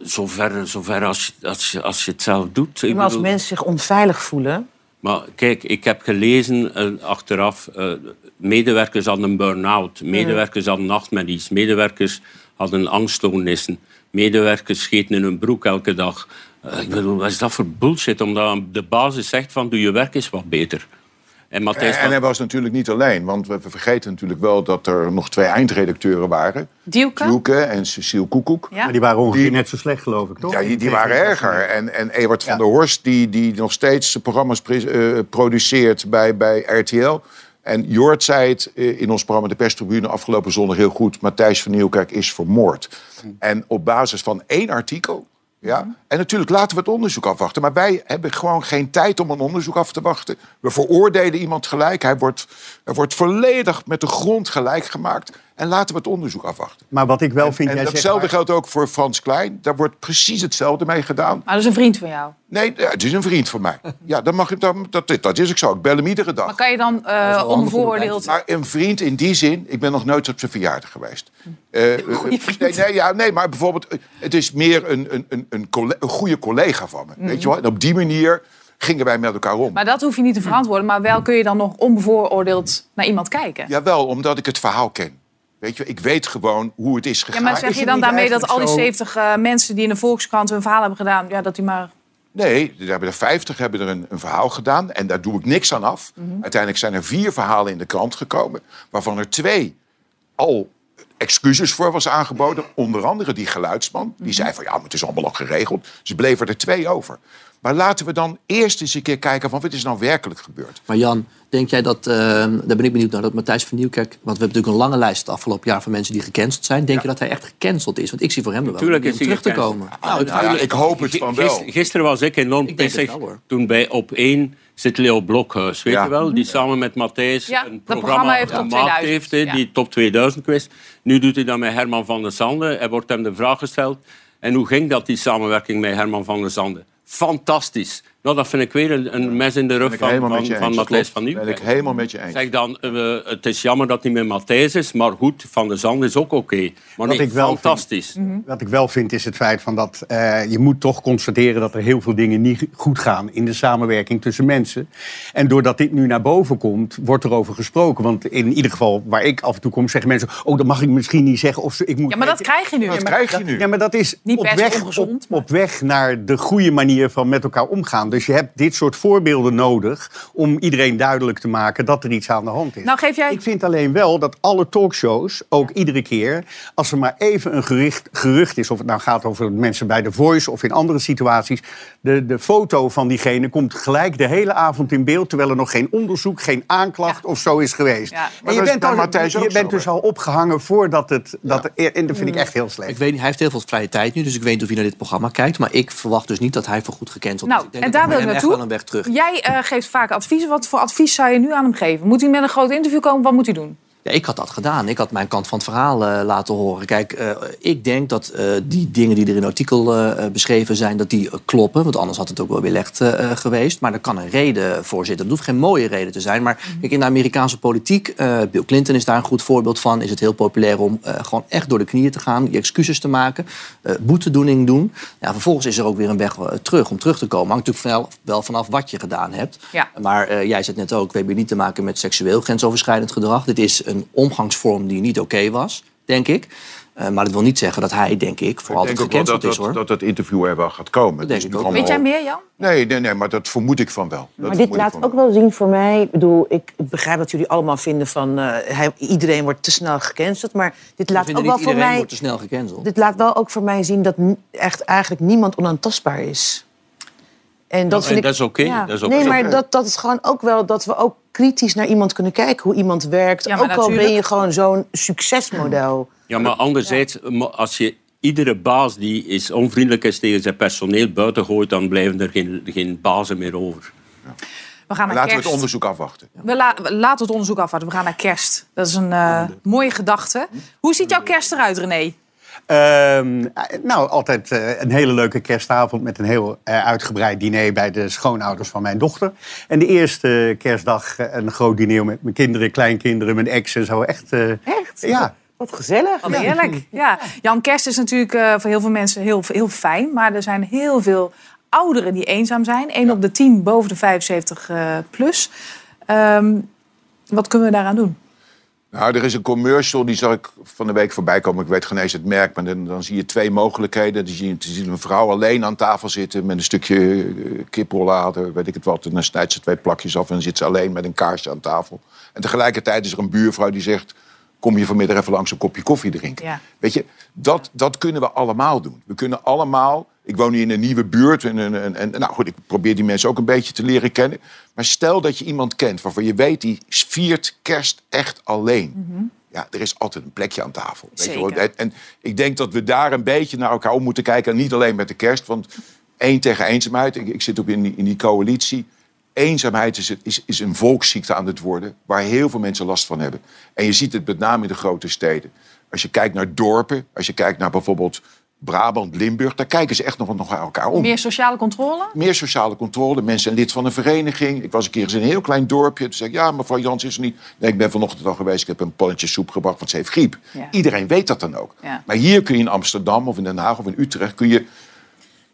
Zover, zover als, je- als, je, als je het zelf doet. Ik Maar als bedoel- mensen zich onveilig voelen... Maar kijk, ik heb gelezen eh, achteraf, eh, medewerkers hadden een burn-out, medewerkers hadden nachtmerries, medewerkers hadden angststoornissen, medewerkers scheten in hun broek elke dag. Eh, ik bedoel, wat is dat voor bullshit? Omdat de basis zegt van, doe je werk eens wat beter. En Matthijs En van- hij was natuurlijk niet alleen, want we we vergeten natuurlijk wel dat er nog twee eindredacteuren waren. Dielke? Dielke en Cecile Koekoek. Ja. Maar die waren ongeveer net zo slecht, geloof ik, toch? Ja, die, die waren erger. En, en Ewart van der Horst, die, die nog steeds programma's eh, produceert bij, bij RTL. En Jort zei het eh, in ons programma De Perstribune afgelopen zondag heel goed. Matthijs van Nieuwkerk is vermoord. En op basis van één artikel... Ja, en natuurlijk laten we het onderzoek afwachten. Maar wij hebben gewoon geen tijd om een onderzoek af te wachten. We veroordelen iemand gelijk. Hij wordt, hij wordt volledig met de grond gelijk gemaakt. En laten we het onderzoek afwachten. Maar wat ik wel vind, En jij zegt... hetzelfde maar- geldt ook voor Frans Klein. Daar wordt precies hetzelfde mee gedaan. Maar dat is een vriend van jou. Nee, het is een vriend van mij. <laughs> Ja, dat, mag ik, dat, dat, dat is ook zo. Ik bel hem iedere dag. Maar kan je dan eh onbevooroordeeld... Maar een vriend in die zin, ik ben nog nooit op zijn verjaardag geweest. Eh, <laughs> eh, nee, nee, ja, nee, maar bijvoorbeeld, het is meer een, een, een, een, goede collega van me. Weet je wel? En op die manier gingen wij met elkaar om. Maar dat hoef je niet te verantwoorden. Maar wel kun je dan nog onbevooroordeeld naar iemand kijken. Jawel, omdat ik het verhaal ken. Weet je, ik weet gewoon hoe het is Ja, gegaan. maar zeg je dan daarmee dat al die eigenlijk zo- 70 eh, mensen die in de Volkskrant hun verhaal hebben gedaan... Ja, dat die maar... Nee, er hebben er 50 hebben er een, een verhaal gedaan en daar doe ik niks aan af. Mhm. Uiteindelijk zijn er vier verhalen in de krant gekomen, waarvan er twee al excuses voor was aangeboden. Onder andere die geluidsman, die zei van ja, maar het is allemaal al geregeld. Dus bleven er twee over. Maar laten we dan eerst eens een keer kijken van wat is nou werkelijk gebeurd. Maar Jan, denk jij dat, eh, daar ben ik benieuwd naar, dat Matthijs van Nieuwkerk... want we hebben natuurlijk een lange lijst het afgelopen jaar van mensen die gecanceld zijn. Denk je dat hij echt gecanceld is? Want ik zie voor hem er wel Tuurlijk om terug te komen. Nou, nou ja, ik hoop het van wel. Gist- Gisteren was ik enorm Ik denk het pissig wel, hoor. toen bij Op 1 zit Leo Blokhuis. Weet Ja. je wel? Die samen met Matthijs Ja, een programma, programma heeft gemaakt 2000, heeft, die Top 2000 quiz. Nu doet hij dat met Herman van der Zande. Er wordt hem de vraag gesteld. En hoe ging dat, die samenwerking met Herman van der Zande? Fantastisch. Nou, dat vind ik weer een, een mes in de Ben rug van, van, van. Matthijs van Ben Nieuwkerk. ik helemaal met je eens. Zeg dan, eh, het is jammer dat hij met Matthijs is, maar goed, Van der Zande is ook oké. Maar Wat nee, ik wel fantastisch. Wat ik wel vind is het feit van dat eh, je moet toch constateren dat er heel veel dingen niet goed gaan in de samenwerking tussen mensen. En doordat dit nu naar boven komt, wordt er over gesproken. Want in ieder geval waar ik af en toe kom, zeggen mensen: Oh, dat mag ik misschien niet zeggen. Of ze- ik moet Ja, maar dat krijg je nu. Dat krijg je nu. ja, maar dat is Niet op per se weg, ongezond, op, maar- op weg naar de goede manier van met elkaar omgaan. Dus je hebt dit soort voorbeelden nodig om iedereen duidelijk te maken dat er iets aan de hand is. Nou, geef jij... Ik vind alleen wel dat alle talkshows, ook iedere keer, als er maar even een gerucht, gerucht is, of het nou gaat over mensen bij The Voice of in andere situaties, de, de foto van diegene komt gelijk de hele avond in beeld, terwijl er nog geen onderzoek, geen aanklacht of zo is geweest. Ja. En je bent, al, ook je bent dus al opgehangen voordat het. Dat, En dat vind ik echt heel slecht. Ik weet, niet, hij heeft heel veel vrije tijd nu, dus ik weet niet of hij naar dit programma kijkt. Maar ik verwacht dus niet dat hij voor goed gecanceld Nou, is. Ik denk en dat daar wil ik echt naartoe. wel een weg terug. Jij eh, geeft vaak advies. Wat voor advies zou je nu aan hem geven? Moet hij met een groot interview komen? Wat moet hij doen? Ja, ik had dat gedaan. Ik had mijn kant van het verhaal eh, laten horen. Kijk, eh, ik denk dat eh, die dingen die er in het artikel beschreven zijn, dat die kloppen. Want anders had het ook wel weer licht geweest. Maar er kan een reden voor zitten. Het hoeft geen mooie reden te zijn. Maar kijk, in de Amerikaanse politiek, Bill Clinton is daar een goed voorbeeld van. Is het heel populair om gewoon echt door de knieën te gaan. Je excuses te maken. boetedoening doen. Ja, vervolgens is er ook weer een weg terug om terug te komen. Hangt natuurlijk wel, vanaf wat je gedaan hebt. Ja. Maar jij zei het net ook, we hebben hier niet te maken met seksueel grensoverschrijdend gedrag. Dit is een omgangsvorm die niet oké was, denk ik. Eh, maar dat wil niet zeggen dat hij, denk ik, voor Ik altijd denk gecanceld dat is, dat, hoor. dat dat interview er wel gaat komen. Dat denk ik ook. Weet jij meer, Jan? Nee, nee, nee, maar dat vermoed ik van wel. Dat Maar dit laat ook wel zien voor mij. Ik bedoel, ik begrijp dat jullie allemaal vinden van eh, hij, iedereen wordt te snel gecanceld. Maar dit laat ook wel voor iedereen mij. wordt te snel gecanceld. Dit laat wel ook voor mij zien dat echt eigenlijk niemand onaantastbaar is. En dat vind en ik. dat is oké, Ja. nee, maar dat, dat is gewoon ook wel dat we ook kritisch naar iemand kunnen kijken hoe iemand werkt. Ja, ook al ben je gewoon zo'n succesmodel. Ja, maar anderzijds, als je iedere baas die is onvriendelijk is tegen zijn personeel buiten gooit, dan blijven er geen, geen bazen meer over. We gaan naar Laten we het onderzoek afwachten. We la- we laten het onderzoek afwachten. We gaan naar kerst. Dat is een eh, mooie gedachte. Hoe ziet jouw kerst eruit, René? Ehm, nou, altijd eh, een hele leuke kerstavond met een heel eh, uitgebreid diner bij de schoonouders van mijn dochter. En de eerste kerstdag eh, een groot diner met mijn kinderen, kleinkinderen, mijn ex en zo. Echt? eh, Echt? Ja. Wat gezellig. Wat heerlijk. <laughs> Ja. Jan, kerst is natuurlijk eh, voor heel veel mensen heel, heel fijn. Maar er zijn heel veel ouderen die eenzaam zijn. 1 op de 10 boven de 75 eh, plus. Ehm, wat kunnen we daaraan doen? Nou, er is een commercial, die zag ik van de week voorbij komen. Ik weet geen eens het merk, maar dan, zie je twee mogelijkheden. Dan zie je, dan een vrouw alleen aan tafel zitten met een stukje eh, kiprollade, weet ik het wat. En dan snijdt ze twee plakjes af en dan zit ze alleen met een kaarsje aan tafel. En tegelijkertijd is er een buurvrouw die zegt... kom je vanmiddag even langs een kopje koffie drinken. Ja. Weet je, dat, dat kunnen we allemaal doen. We kunnen allemaal... Ik woon nu in een nieuwe buurt en, en, en, en nou goed, ik probeer die mensen ook een beetje te leren kennen. Maar stel dat je iemand kent waarvan je weet die viert kerst echt alleen. Ja, er is altijd een plekje aan tafel. Weet je wel. Zeker. En, en ik denk dat we daar een beetje naar elkaar om moeten kijken. En niet alleen met de kerst, want één tegen eenzaamheid. Ik, ik zit ook in die, in die coalitie. Eenzaamheid is, is, is een volksziekte aan het worden... waar heel veel mensen last van hebben. En je ziet het met name in de grote steden. Als je kijkt naar dorpen, als je kijkt naar bijvoorbeeld Brabant, Limburg... daar kijken ze echt nog, nog naar elkaar om. Meer sociale controle? Meer sociale controle. Mensen zijn lid van een vereniging. Ik was een keer eens in een heel klein dorpje. Toen zei ik, ja, mevrouw Jans is er niet. Nee, ik ben vanochtend al geweest. Ik heb een pannetje soep gebracht, want ze heeft griep. Ja. Iedereen weet dat dan ook. Ja. Maar hier kun je in Amsterdam of in Den Haag of in Utrecht... kun je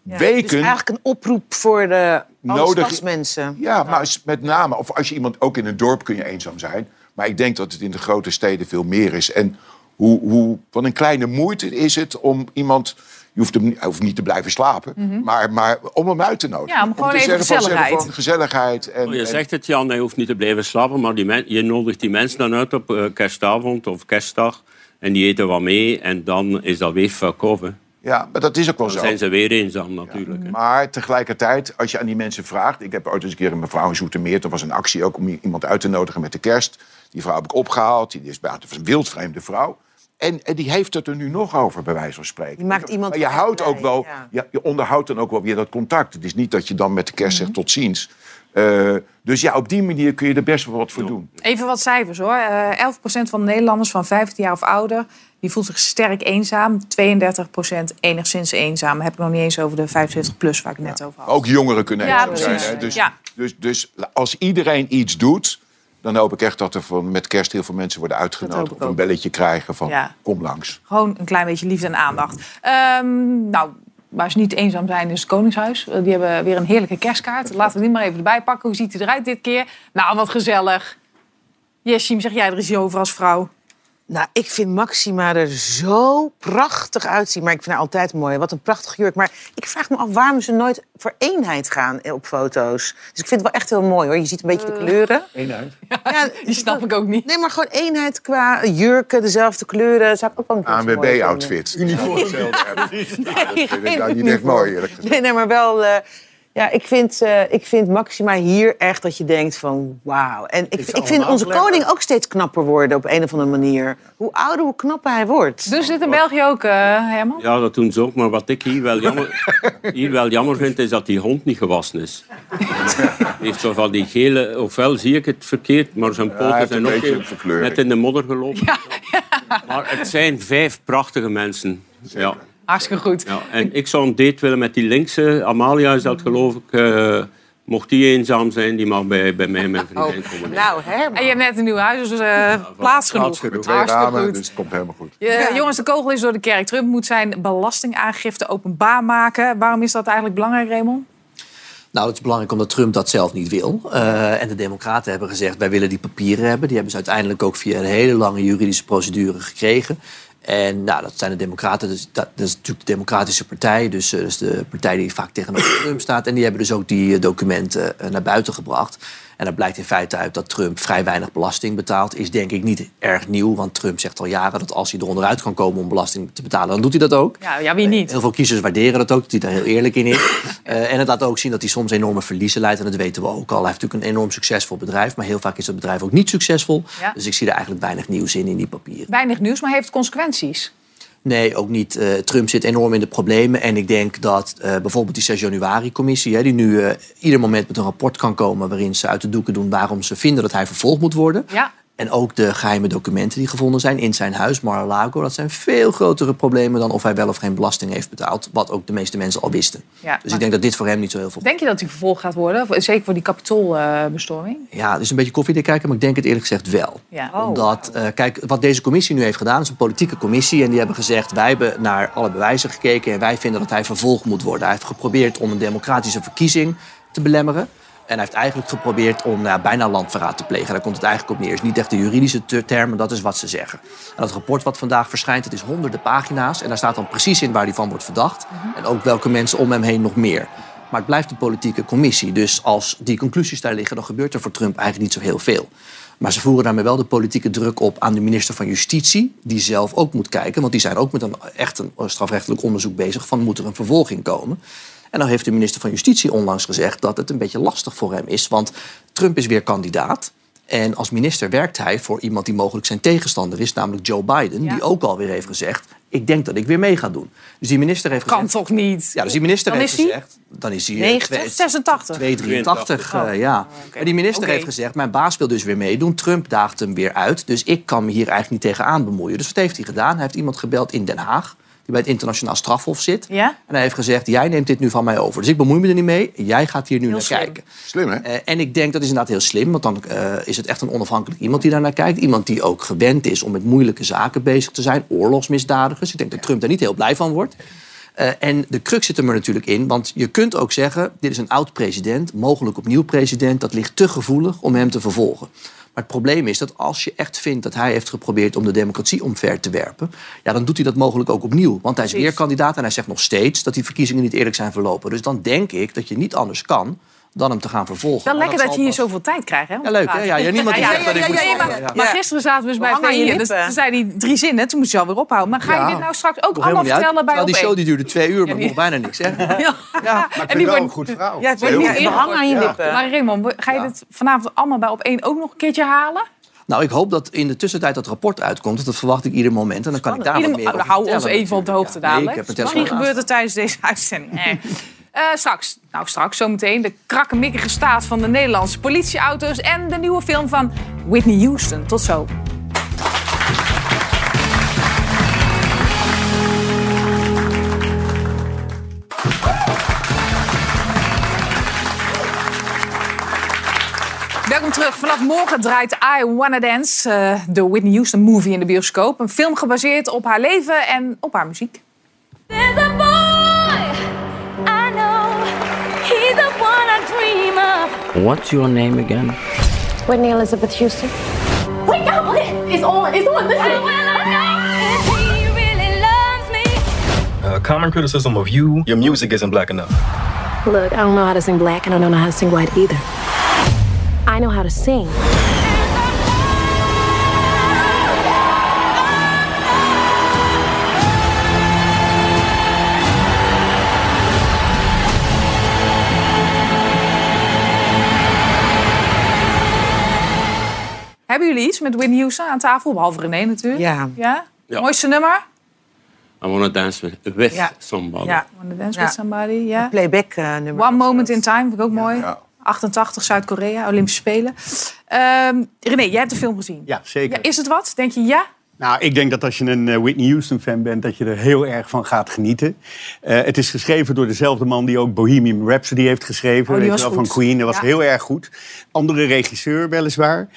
Ja, weken... Het is eigenlijk een oproep voor de Nodig- stadsmensen. Ja, maar als- met name, of als je iemand ook in een dorp kun je eenzaam zijn. Maar ik denk dat het in de grote steden veel meer is. En hoe, hoe, wat een kleine moeite is het om iemand. Je hoeft, hem, niet- hij hoeft niet te blijven slapen, maar, maar om hem uit te nodigen. Mhm. Ja, om gewoon te even zeggen gezelligheid. van gezelligheid. En, Oh, je en- zegt het, Jan, hij hoeft niet te blijven slapen, maar die men- je nodigt die mensen dan uit op eh, kerstavond of kerstdag. En die eten wat mee en dan is dat weer hè. Ja, maar dat is ook wel Dan zo. zijn ze weer eenzaam natuurlijk. hè. Maar tegelijkertijd, als je aan die mensen vraagt... Ik heb ooit eens een keer een mevrouw in Zoetermeer... er was een actie ook om iemand uit te nodigen met de kerst. Die vrouw heb ik opgehaald. Die is een wildvreemde vrouw. En, en die heeft het er nu nog over, bij wijze van spreken. Die maakt iemand maar je houdt ook wel... ja. Je onderhoudt dan ook wel weer dat contact. Het is niet dat je dan met de kerst Mhm. zegt tot ziens. Eh, dus ja, op die manier kun je er best wel wat voor doen. Even wat cijfers hoor. Eh 11% van de Nederlanders van 15 jaar of ouder... die voelt zich sterk eenzaam. 32% enigszins eenzaam. Heb ik nog niet eens over de 75 plus waar ik net over had. Ook jongeren kunnen eenzaam zijn. Hè? Dus, dus, dus als iedereen iets doet... dan hoop ik echt dat er van, met kerst heel veel mensen worden uitgenodigd... of een belletje krijgen van Ja. kom langs. Gewoon een klein beetje liefde en aandacht. Ehm, nou, waar ze niet eenzaam zijn is het Koningshuis. Eh, Die hebben weer een heerlijke kerstkaart. Laten we die maar even erbij pakken. Hoe ziet hij eruit dit keer? Nou, wat gezellig. Jessim, zeg jij er eens over als vrouw? Nou, ik vind Maxima er zo prachtig uitzien. Maar ik vind haar altijd mooi. Wat een prachtig jurk. Maar ik vraag me af waarom ze nooit voor eenheid gaan op foto's. Dus ik vind het wel echt heel mooi hoor. Je ziet een beetje de kleuren. Eenheid. Ja, <laughs> Die snap ik ook niet. Nee, maar gewoon eenheid qua jurken, dezelfde kleuren. Zou ik ook wel een. ANWB-outfit. Uniform. <laughs> Nee, vind ik nou niet echt mooi, eerlijk gezegd. Nee, nee, maar wel... eh, ja, ik vind, eh, ik vind Maxima hier echt dat je denkt van wauw. En ik, ik vind onze koning ook steeds knapper worden op een of andere manier. Hoe ouder, hoe knapper hij wordt. Doen ze dit in België ook, eh, Herman? Ja, dat doen ze ook. Maar wat ik hier wel jammer, <laughs> hier wel jammer vind, is dat die hond niet gewassen is. <laughs> Heeft zo van die gele... Ofwel zie ik het verkeerd, maar zijn poten heeft zijn ook. Net in de modder gelopen. Maar het zijn vijf prachtige mensen. Ja. Hartstikke goed. Ja, en ik zou een date willen met die linkse. Amalia is dat, geloof ik. Eh, mocht die eenzaam zijn, die mag bij, bij mij en mijn vriendin komen. Nou, Herman. En je hebt net een nieuw huis, dus plaats genoeg. Plaats genoeg. Twee Hartstikke ramen, goed. dus het komt helemaal goed. Je- Jongens, de kogel is door de kerk. Trump moet zijn belastingaangifte openbaar maken. Waarom is dat eigenlijk belangrijk, Raymond? Nou, het is belangrijk omdat Trump dat zelf niet wil. Eh, en de Democraten hebben gezegd, wij willen die papieren hebben. Die hebben ze uiteindelijk ook via een hele lange juridische procedure gekregen. En nou, dat zijn de Democraten. Dus dat, is natuurlijk de Democratische Partij. Dus is de partij die vaak tegenover Trump staat. En die hebben dus ook die eh, documenten eh, naar buiten gebracht. En dat blijkt in feite uit dat Trump vrij weinig belasting betaalt. Is denk ik niet erg nieuw. Want Trump zegt al jaren dat als hij er onderuit kan komen om belasting te betalen, dan doet hij dat ook. Ja, ja, wie niet? Heel veel kiezers waarderen dat ook, dat hij daar heel eerlijk in is. <laughs> Eh, en het laat ook zien dat hij soms enorme verliezen leidt. En dat weten we ook al. Hij heeft natuurlijk een enorm succesvol bedrijf. Maar heel vaak is dat bedrijf ook niet succesvol. Ja. Dus ik zie er eigenlijk weinig nieuws in, in die papieren. Weinig nieuws, maar heeft consequenties. Nee, ook niet. Eh, Trump zit enorm in de problemen. En ik denk dat eh, bijvoorbeeld die 6 januari-commissie... die nu eh, ieder moment met een rapport kan komen... waarin ze uit de doeken doen waarom ze vinden dat hij vervolgd moet worden. Ja. En ook de geheime documenten die gevonden zijn in zijn huis, Mar-a-Lago... dat zijn veel grotere problemen dan of hij wel of geen belasting heeft betaald. Wat ook de meeste mensen al wisten. Ja, dus ik denk dat dit voor hem niet zo heel veel... Denk je dat hij vervolgd gaat worden? Zeker voor die kapitoolbestorming? Ja, het is een beetje koffiedik kijken, maar ik denk het eerlijk gezegd wel. Ja. Omdat, eh, kijk, wat deze commissie nu heeft gedaan, is een politieke commissie. En die hebben gezegd, wij hebben naar alle bewijzen gekeken... en wij vinden dat hij vervolgd moet worden. Hij heeft geprobeerd om een democratische verkiezing te belemmeren. En hij heeft eigenlijk geprobeerd om nou, bijna landverraad te plegen. Daar komt het eigenlijk op neer. Het is niet echt de juridische te- term, maar dat is wat ze zeggen. En dat rapport wat vandaag verschijnt, het is honderden pagina's. En daar staat dan precies in waar hij van wordt verdacht. En ook welke mensen om hem heen nog meer. Maar het blijft een politieke commissie. Dus als die conclusies daar liggen, dan gebeurt er voor Trump eigenlijk niet zo heel veel. Maar ze voeren daarmee wel de politieke druk op aan de minister van Justitie, die zelf ook moet kijken. Want die zijn ook met een echt een strafrechtelijk onderzoek bezig van moet er een vervolging komen. En dan heeft de minister van Justitie onlangs gezegd dat het een beetje lastig voor hem is. Want Trump is weer kandidaat. En als minister werkt hij voor iemand die mogelijk zijn tegenstander is, namelijk Joe Biden, Ja. die ook alweer heeft gezegd: Ik denk dat ik weer mee ga doen. Dus die minister heeft Kan gezegd. toch niet? Ja, dus die minister Dan heeft is hij? gezegd. Dan is hij eh, 90? twee- 86? 283, Oh. eh, ja. En die minister heeft gezegd, mijn baas wil dus weer meedoen. Trump daagt hem weer uit, dus ik kan me hier eigenlijk niet tegenaan bemoeien. Dus wat heeft hij gedaan? Hij heeft iemand gebeld in Den Haag, die bij het internationaal strafhof zit. Ja? En hij heeft gezegd, jij neemt dit nu van mij over. Dus ik bemoei me er niet mee, jij gaat hier nu naar slim. kijken. Slim, hè? Eh, en ik denk dat is inderdaad heel slim, want dan eh, is het echt een onafhankelijk iemand die daar naar kijkt. Iemand die ook gewend is om met moeilijke zaken bezig te zijn, oorlogsmisdadigers. Ik denk dat Trump daar niet heel blij van wordt. Eh, en de crux zit er maar natuurlijk in, want je kunt ook zeggen: dit is een oud president, mogelijk opnieuw president, dat ligt te gevoelig om hem te vervolgen. Maar het probleem is dat als je echt vindt dat hij heeft geprobeerd om de democratie omver te werpen, ja, dan doet hij dat mogelijk ook opnieuw. Want hij is weer kandidaat en hij zegt nog steeds dat die verkiezingen niet eerlijk zijn verlopen. Dus dan denk ik dat je niet anders kan dan hem te gaan vervolgen. Wel lekker dat, je hier pas- zoveel tijd krijgt. Hè, Ja, leuk, hè? Ja, ja, niemand die zegt dat ik moet maar, gisteren zaten we dus bij. Dus toen zei hij drie zinnen. Toen moest je alweer ophouden. Maar ga je dit nou straks ook allemaal vertellen bij die show die duurde twee uur, maar die- nog bijna niks. Hè? <laughs> Ja. Maar ik En ben die wel een goed vrouw. Ja, het wordt niet. Hang aan je lippen. Maar Raymond, ga je dit vanavond allemaal bij op één ook nog een keertje halen? Nou, ik hoop dat in de tussentijd dat rapport uitkomt. Dat verwacht ik ieder moment. En dan kan ik daar wat meer over hou ons even op de hoogte dadelijk. ik heb een Misschien telefoon gebeurt het tijdens deze <laughs> uitzending. <laughs> Eh, straks, nou straks zometeen de krakkemikkige staat van de Nederlandse politieauto's... en de nieuwe film van Whitney Houston. Tot zo. Welkom terug. Vanaf morgen draait I Wanna Dance, eh, de Whitney Houston movie in de bioscoop. Een film gebaseerd op haar leven en op haar muziek. What's your name again? Whitney Elizabeth Houston. Wait, no, it's on. It's on. Listen. He really loves me. A common criticism of you, your music isn't black enough. Look, I don't know how to sing black and I don't know how to sing white either. I know how to sing. Hebben jullie iets met Whitney Houston aan tafel? Behalve René natuurlijk. Ja. ja? Ja. Mooiste nummer? I wanna dance with, with Ja. somebody. Ja. Wanna Dance Ja. With Somebody, ja. Playback eh, nummer. One Moment in Time, vind ik ook mooi. 88, Zuid-Korea, Olympische Spelen. Ehm, René, jij hebt de film gezien. Ja, zeker. Ja, is het wat? Denk je ja? Nou, ik denk dat als je een eh, Whitney Houston-fan bent, dat je er heel erg van gaat genieten. Eh, het is geschreven door dezelfde man die ook Bohemian Rhapsody heeft geschreven. Oh, die weet je was wel, goed. van Queen. Dat was Ja. heel erg goed. Andere regisseur, weliswaar.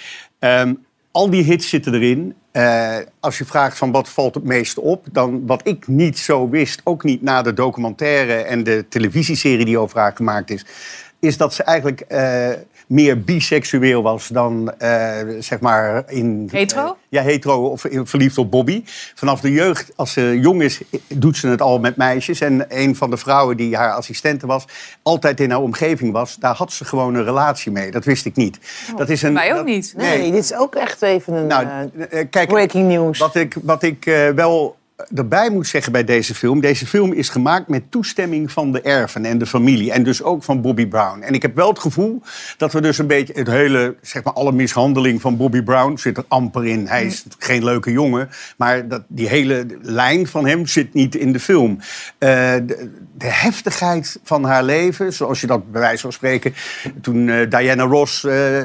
Ehm, al die hits zitten erin. Eh, als je vraagt van wat valt het meest op, dan wat ik niet zo wist, ook niet na de documentaire en de televisieserie die over haar gemaakt is, is dat ze eigenlijk eh, meer biseksueel was dan eh, zeg maar in. Hetero? eh, ja, hetero of verliefd op Bobby. Vanaf de jeugd, als ze jong is, doet ze het al met meisjes. En een van de vrouwen die haar assistente was, altijd in haar omgeving was, daar had ze gewoon een relatie mee. Dat wist ik niet. dat is een, Wij ook dat- niet. Nee, dit is ook echt even een Nou, eh, kijk, breaking news. Wat ik, wat ik eh, wel erbij moet zeggen bij deze film... deze film is gemaakt met toestemming van de erven en de familie. En dus ook van Bobby Brown. En ik heb wel het gevoel dat we dus een beetje... het hele, zeg maar, alle mishandeling van Bobby Brown zit er amper in. Hij is geen leuke jongen. Maar dat, die hele lijn van hem zit niet in de film. Eh, de, de heftigheid van haar leven, zoals je dat bij wijze van spreken... toen eh, Diana Ross, eh,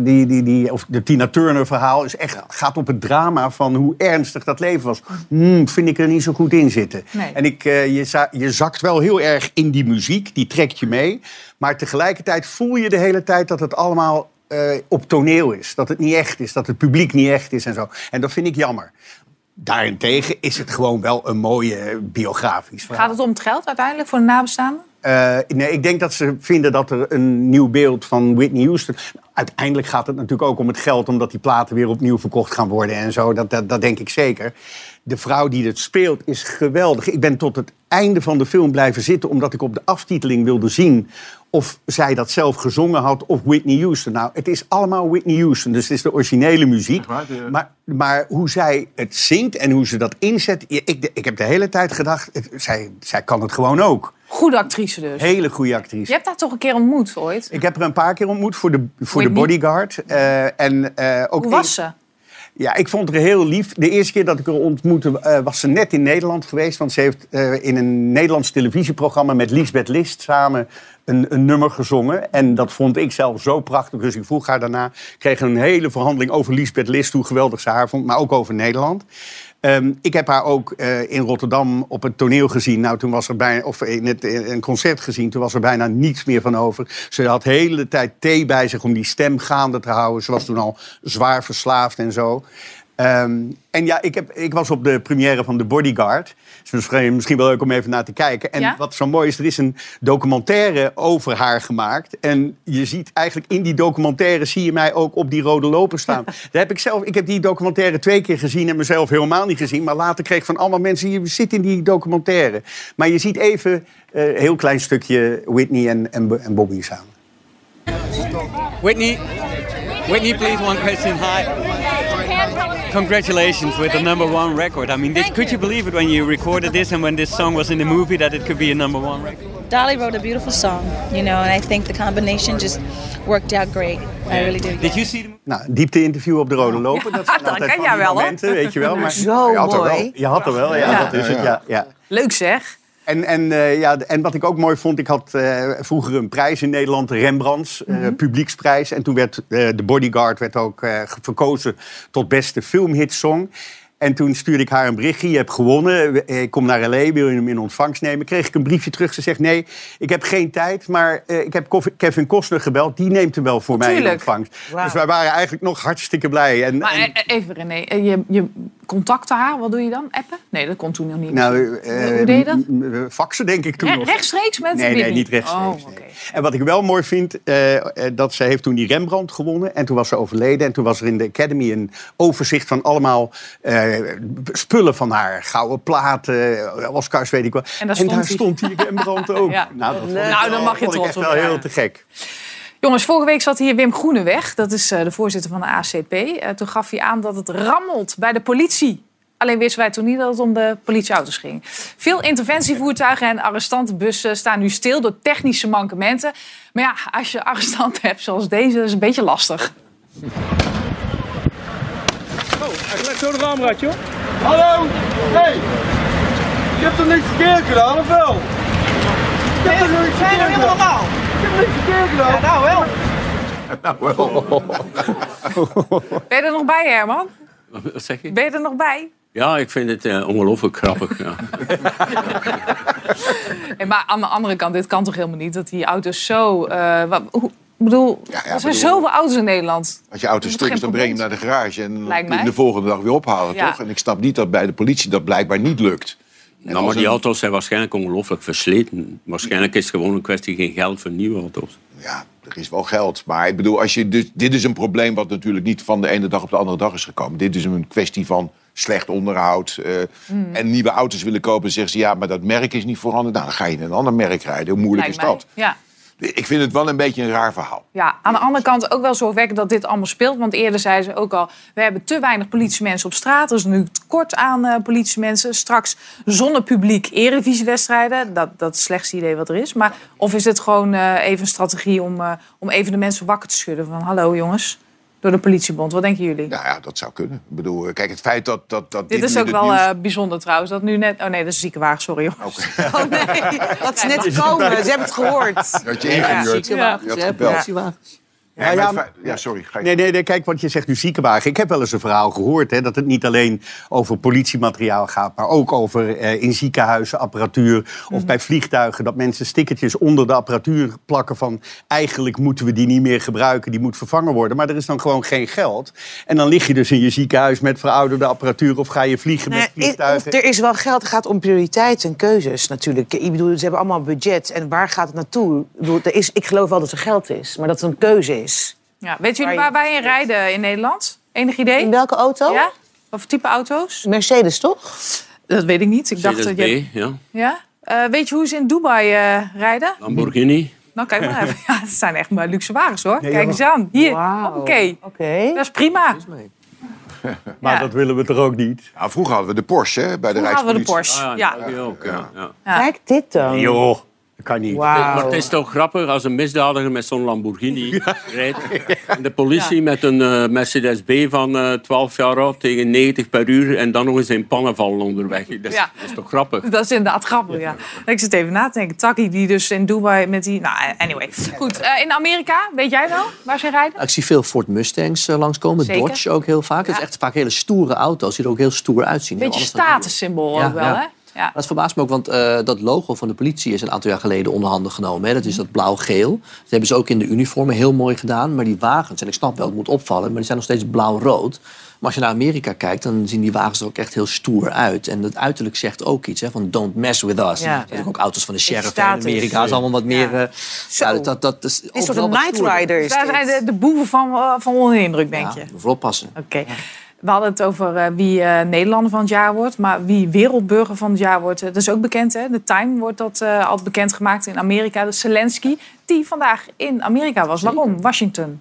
die, die, die, of de Tina Turner verhaal... Is echt, gaat op het drama van hoe ernstig dat leven was. Hmm, vind ik er niet zo goed in zitten. Nee. En ik, eh, je, je zakt wel heel erg in die muziek, die trekt je mee. Maar tegelijkertijd voel je de hele tijd dat het allemaal eh, op toneel is. Dat het niet echt is, dat het publiek niet echt is en zo. En dat vind ik jammer. Daarentegen is het gewoon wel een mooie eh, biografisch verhaal. Gaat het om het geld uiteindelijk voor de nabestaanden? Nee, ik denk dat ze vinden dat er een nieuw beeld van Whitney Houston. Uiteindelijk gaat het natuurlijk ook om het geld, omdat die platen weer opnieuw verkocht gaan worden en zo. Dat, dat, dat denk ik zeker. De vrouw die het speelt is geweldig. Ik ben tot het einde van de film blijven zitten, omdat ik op de aftiteling wilde zien of zij dat zelf gezongen had of Whitney Houston. Nou, het is allemaal Whitney Houston, dus het is de originele muziek. Maar, maar hoe zij het zingt en hoe ze dat inzet, ik, ik heb de hele tijd gedacht, het- zij, zij kan het gewoon ook. Goede actrice dus. Hele goede actrice. Je hebt haar toch een keer ontmoet ooit? Ik heb er een paar keer ontmoet voor de, voor de bodyguard. Eh, en, eh, ook Hoe was ze? Ja, ik vond haar heel lief. De eerste keer dat ik haar ontmoette eh, was ze net in Nederland geweest. Want ze heeft in een Nederlands televisieprogramma met Lisbeth List samen een, een nummer gezongen. En dat vond ik zelf zo prachtig. Dus ik vroeg haar daarna. Kreeg een hele verhandeling over Lisbeth List, hoe geweldig ze haar vond. Maar ook over Nederland. Ehm, ik heb haar ook eh, in Rotterdam op het toneel gezien. Nou, toen was er bijna, of in, het, in een concert gezien. Toen was er bijna niets meer van over. Ze had de hele tijd thee bij zich om die stem gaande te houden. Ze was toen al zwaar verslaafd en zo. Ehm, en ja, ik, heb, ik was op de première van The Bodyguard. Dus misschien, misschien wel leuk om even naar te kijken. En Ja? wat zo mooi is, er is een documentaire over haar gemaakt. En je ziet eigenlijk in die documentaire zie je mij ook op die rode loper staan. <laughs> Daar heb ik zelf, ik heb die documentaire twee keer gezien en mezelf helemaal niet gezien. Maar later kreeg ik van allemaal mensen, je zit in die documentaire. Maar je ziet even eh, een heel klein stukje Whitney en, en, en Bobby samen. Whitney, Whitney, please, one question. Hi. Congratulations with the number one record. I mean, did, could you believe it when you recorded this and when this song was in the movie that it could be a number one record? Dolly wrote a beautiful song, you know, and I think the combination just worked out great. I really do. Did you see the Nou, een diepte-interview op de rode loper. Dat <laughs> zijn Dat altijd ken van jij die wel, hoor. momenten, weet je wel. Maar Zo je had er mooi. wel. Je had er wel, ja, Ja. dat is het, ja. ja. Leuk zeg. En, en, eh, ja, en wat ik ook mooi vond, ik had eh, vroeger een prijs in Nederland, de Rembrandts, eh, Mhm. publieksprijs. En toen werd The Bodyguard werd ook verkozen tot beste filmhitsong. En toen stuurde ik haar een berichtje. Je hebt gewonnen. Ik kom naar L.A. Wil je hem in ontvangst nemen? Kreeg ik een briefje terug. Ze zegt nee, ik heb geen tijd. Maar eh, ik heb Kevin Costner gebeld. Die neemt hem wel voor mij in ontvangst. Dus wij waren eigenlijk nog hartstikke blij. En, Maar en- eh, even René, eh, je, je contacte haar, wat doe je dan? Appen? Nee, dat kon toen nog niet. nou, eh, Hoe deed je dat? faxen denk ik toen Re- nog. rechtstreeks met Nee, nee, niet rechtstreeks. Oh, nee. En wat ik wel mooi vind, eh, eh, dat ze heeft toen die Rembrandt gewonnen. En toen was ze overleden. En toen was er in de Academy een overzicht van allemaal eh, spullen van haar. Gouden platen, eh, Oscars, weet ik wel. En daar stond hij. stond die Rembrandt ook. <laughs> Ja. Nou, dat Nou, wel- dan mag je trots wel heel te gek. Jongens, vorige week zat hier Wim Groeneweg. Dat is eh, de voorzitter van de ACP. Toen gaf hij aan dat het rammelt bij de politie. Alleen wisten wij toen niet dat het om de politieauto's ging. Veel interventievoertuigen en arrestantenbussen staan nu stil door technische mankementen. Maar ja, als je arrestant <laughs> hebt zoals deze, dat is een beetje lastig. Hij legt zo de raam uit, joh. Hallo! Hey! Je hebt toch niks verkeerd gedaan, of wel? Je hebt toch niks verkeerd gedaan? normaal? Ik heb niks verkeerd gedaan. Ja, nou wel. <laughs> Nou wel. Ben je er nog bij, Herman? Wat zeg je? Ben je er nog bij? Ja, ik vind het eh, ongelooflijk grappig. Ja. <laughs> Hey, maar aan de andere kant, dit kan toch helemaal niet? Dat die auto's zo... eh, wat, hoe, ik bedoel, er zijn bedoel- zoveel auto's in Nederland. Als je auto stuk is, dan breng je hem naar de garage en Lijkt de volgende dag weer ophalen, Ja. toch? En ik snap niet dat bij de politie dat blijkbaar niet lukt. Nou, maar die een- auto's zijn waarschijnlijk ongelooflijk versleten. Waarschijnlijk is het gewoon een kwestie geen geld voor nieuwe auto's. Ja, er is wel geld. Maar ik bedoel, als je dus, dit is een probleem wat natuurlijk niet van de ene dag op de andere dag is gekomen. Dit is een kwestie van slecht onderhoud. eh, Hmm. En nieuwe auto's willen kopen. zeggen ze, ja, maar dat merk is niet voorhanden. Nou, dan ga je in een ander merk rijden. Hoe moeilijk Lijkt is mij. dat? Ja. Ik vind het wel een beetje een raar verhaal. Ja, aan de andere kant ook wel zorgwekkend dat dit allemaal speelt. Want eerder zei ze ook al, we hebben te weinig politiemensen op straat. Er is nu tekort aan eh, politiemensen. Straks zonder publiek eredivisiewedstrijden. Dat, dat is het slechtste idee wat er is. Maar of is het gewoon eh, even een strategie om, eh, om even de mensen wakker te schudden? Van hallo jongens, door de politiebond. Wat denken jullie? Nou ja, dat zou kunnen. Ik bedoel, eh, kijk, het feit dat, dat, dat Dit is nu ook wel nieuws- eh, bijzonder trouwens. Dat nu net... Oh nee, dat is een ziekenwagen, sorry jongens. <laughs> Oh nee, Dat is net gekomen, ze hebben het gehoord. Dat je ingehuurd. Ja. Je had gebeld. Ja. Ja, Ja, ja, sorry. Ga je... Nee, nee, nee, kijk, want je zegt nu ziekenwagen. Ik heb wel eens een verhaal gehoord hè, dat het niet alleen over politiemateriaal gaat, maar ook over eh, in ziekenhuizen apparatuur of bij vliegtuigen dat mensen stickertjes onder de apparatuur plakken van eigenlijk moeten we die niet meer gebruiken, die moet vervangen worden, maar er is dan gewoon geen geld. En dan lig je dus in je ziekenhuis met verouderde apparatuur of ga je vliegen met is- vliegtuigen. er is wel geld, het gaat om prioriteiten en keuzes natuurlijk. Ik bedoel, ze hebben allemaal budget. En waar gaat het naartoe? Ik, bedoel, er is, ik geloof wel dat er geld is, maar dat het een keuze is. Ja, weet jullie waar wij in rijden in Nederland? Enig idee? In welke auto? Ja? Voor type auto's? Mercedes, toch? Dat weet ik niet. Ik dacht dat je... ja. Ja? Eh, weet je hoe ze in Dubai eh, rijden? Lamborghini. Nou, kijk maar even. <laughs> Ja, het zijn echt maar luxe wagens, hoor. Kijk eens aan. Hier. Wauw. Oké. Oké. Dat is prima. <laughs> Maar Ja. dat willen we toch ook niet? Ja, vroeger hadden we de Porsche hè, bij de Vroeger hadden we de Rijkspolitie. Porsche. Ah, Ja. ook, ja. ja. Ja. Kijk dit dan. Joh, dat kan niet. Maar het is toch grappig als een misdadiger met zo'n Lamborghini rijdt. En de politie met een eh, Mercedes B van eh 12 jaar oud tegen 90 per uur. En dan nog eens in pannen vallen onderweg. Dat is, Ja. dat is toch grappig? Dat is inderdaad grappig, ja. Ik zit even na te denken. Taki die dus in Dubai met die... Nou, anyway. Goed, eh, in Amerika, weet jij wel waar ze rijden? Ik zie veel Ford Mustangs eh, langskomen. Zeker. Dodge ook heel vaak. Het is echt vaak hele stoere auto's die er ook heel stoer uitzien. Beetje statussymbool Ja, ook wel, ja. hè? Ja. Dat verbaast me ook, want eh, dat logo van de politie is een aantal jaar geleden onder handen genomen. Hè. Dat is dat blauw-geel. Dat hebben ze ook in de uniformen heel mooi gedaan. Maar die wagens, en ik snap wel, het moet opvallen, maar die zijn nog steeds blauw-rood. Maar als je naar Amerika kijkt, dan zien die wagens er ook echt heel stoer uit. En dat uiterlijk zegt ook iets, hè, van don't mess with us. Ja. Er zijn ook auto's van de sheriff in. Amerika. is allemaal wat meer... Ja. eh, ja, dat, dat, dat is een soort Night. Rider. Daar zijn de, de boeven van, eh, van onder de indruk, denk je? Ja, vooral passen. Oké. We hadden het over eh, wie eh, Nederlander van het jaar wordt. Maar wie wereldburger van het jaar wordt, eh, dat is ook bekend. Hè? De Time wordt dat al bekendgemaakt in Amerika. De Zelensky, die vandaag in Amerika was. Waarom? Washington.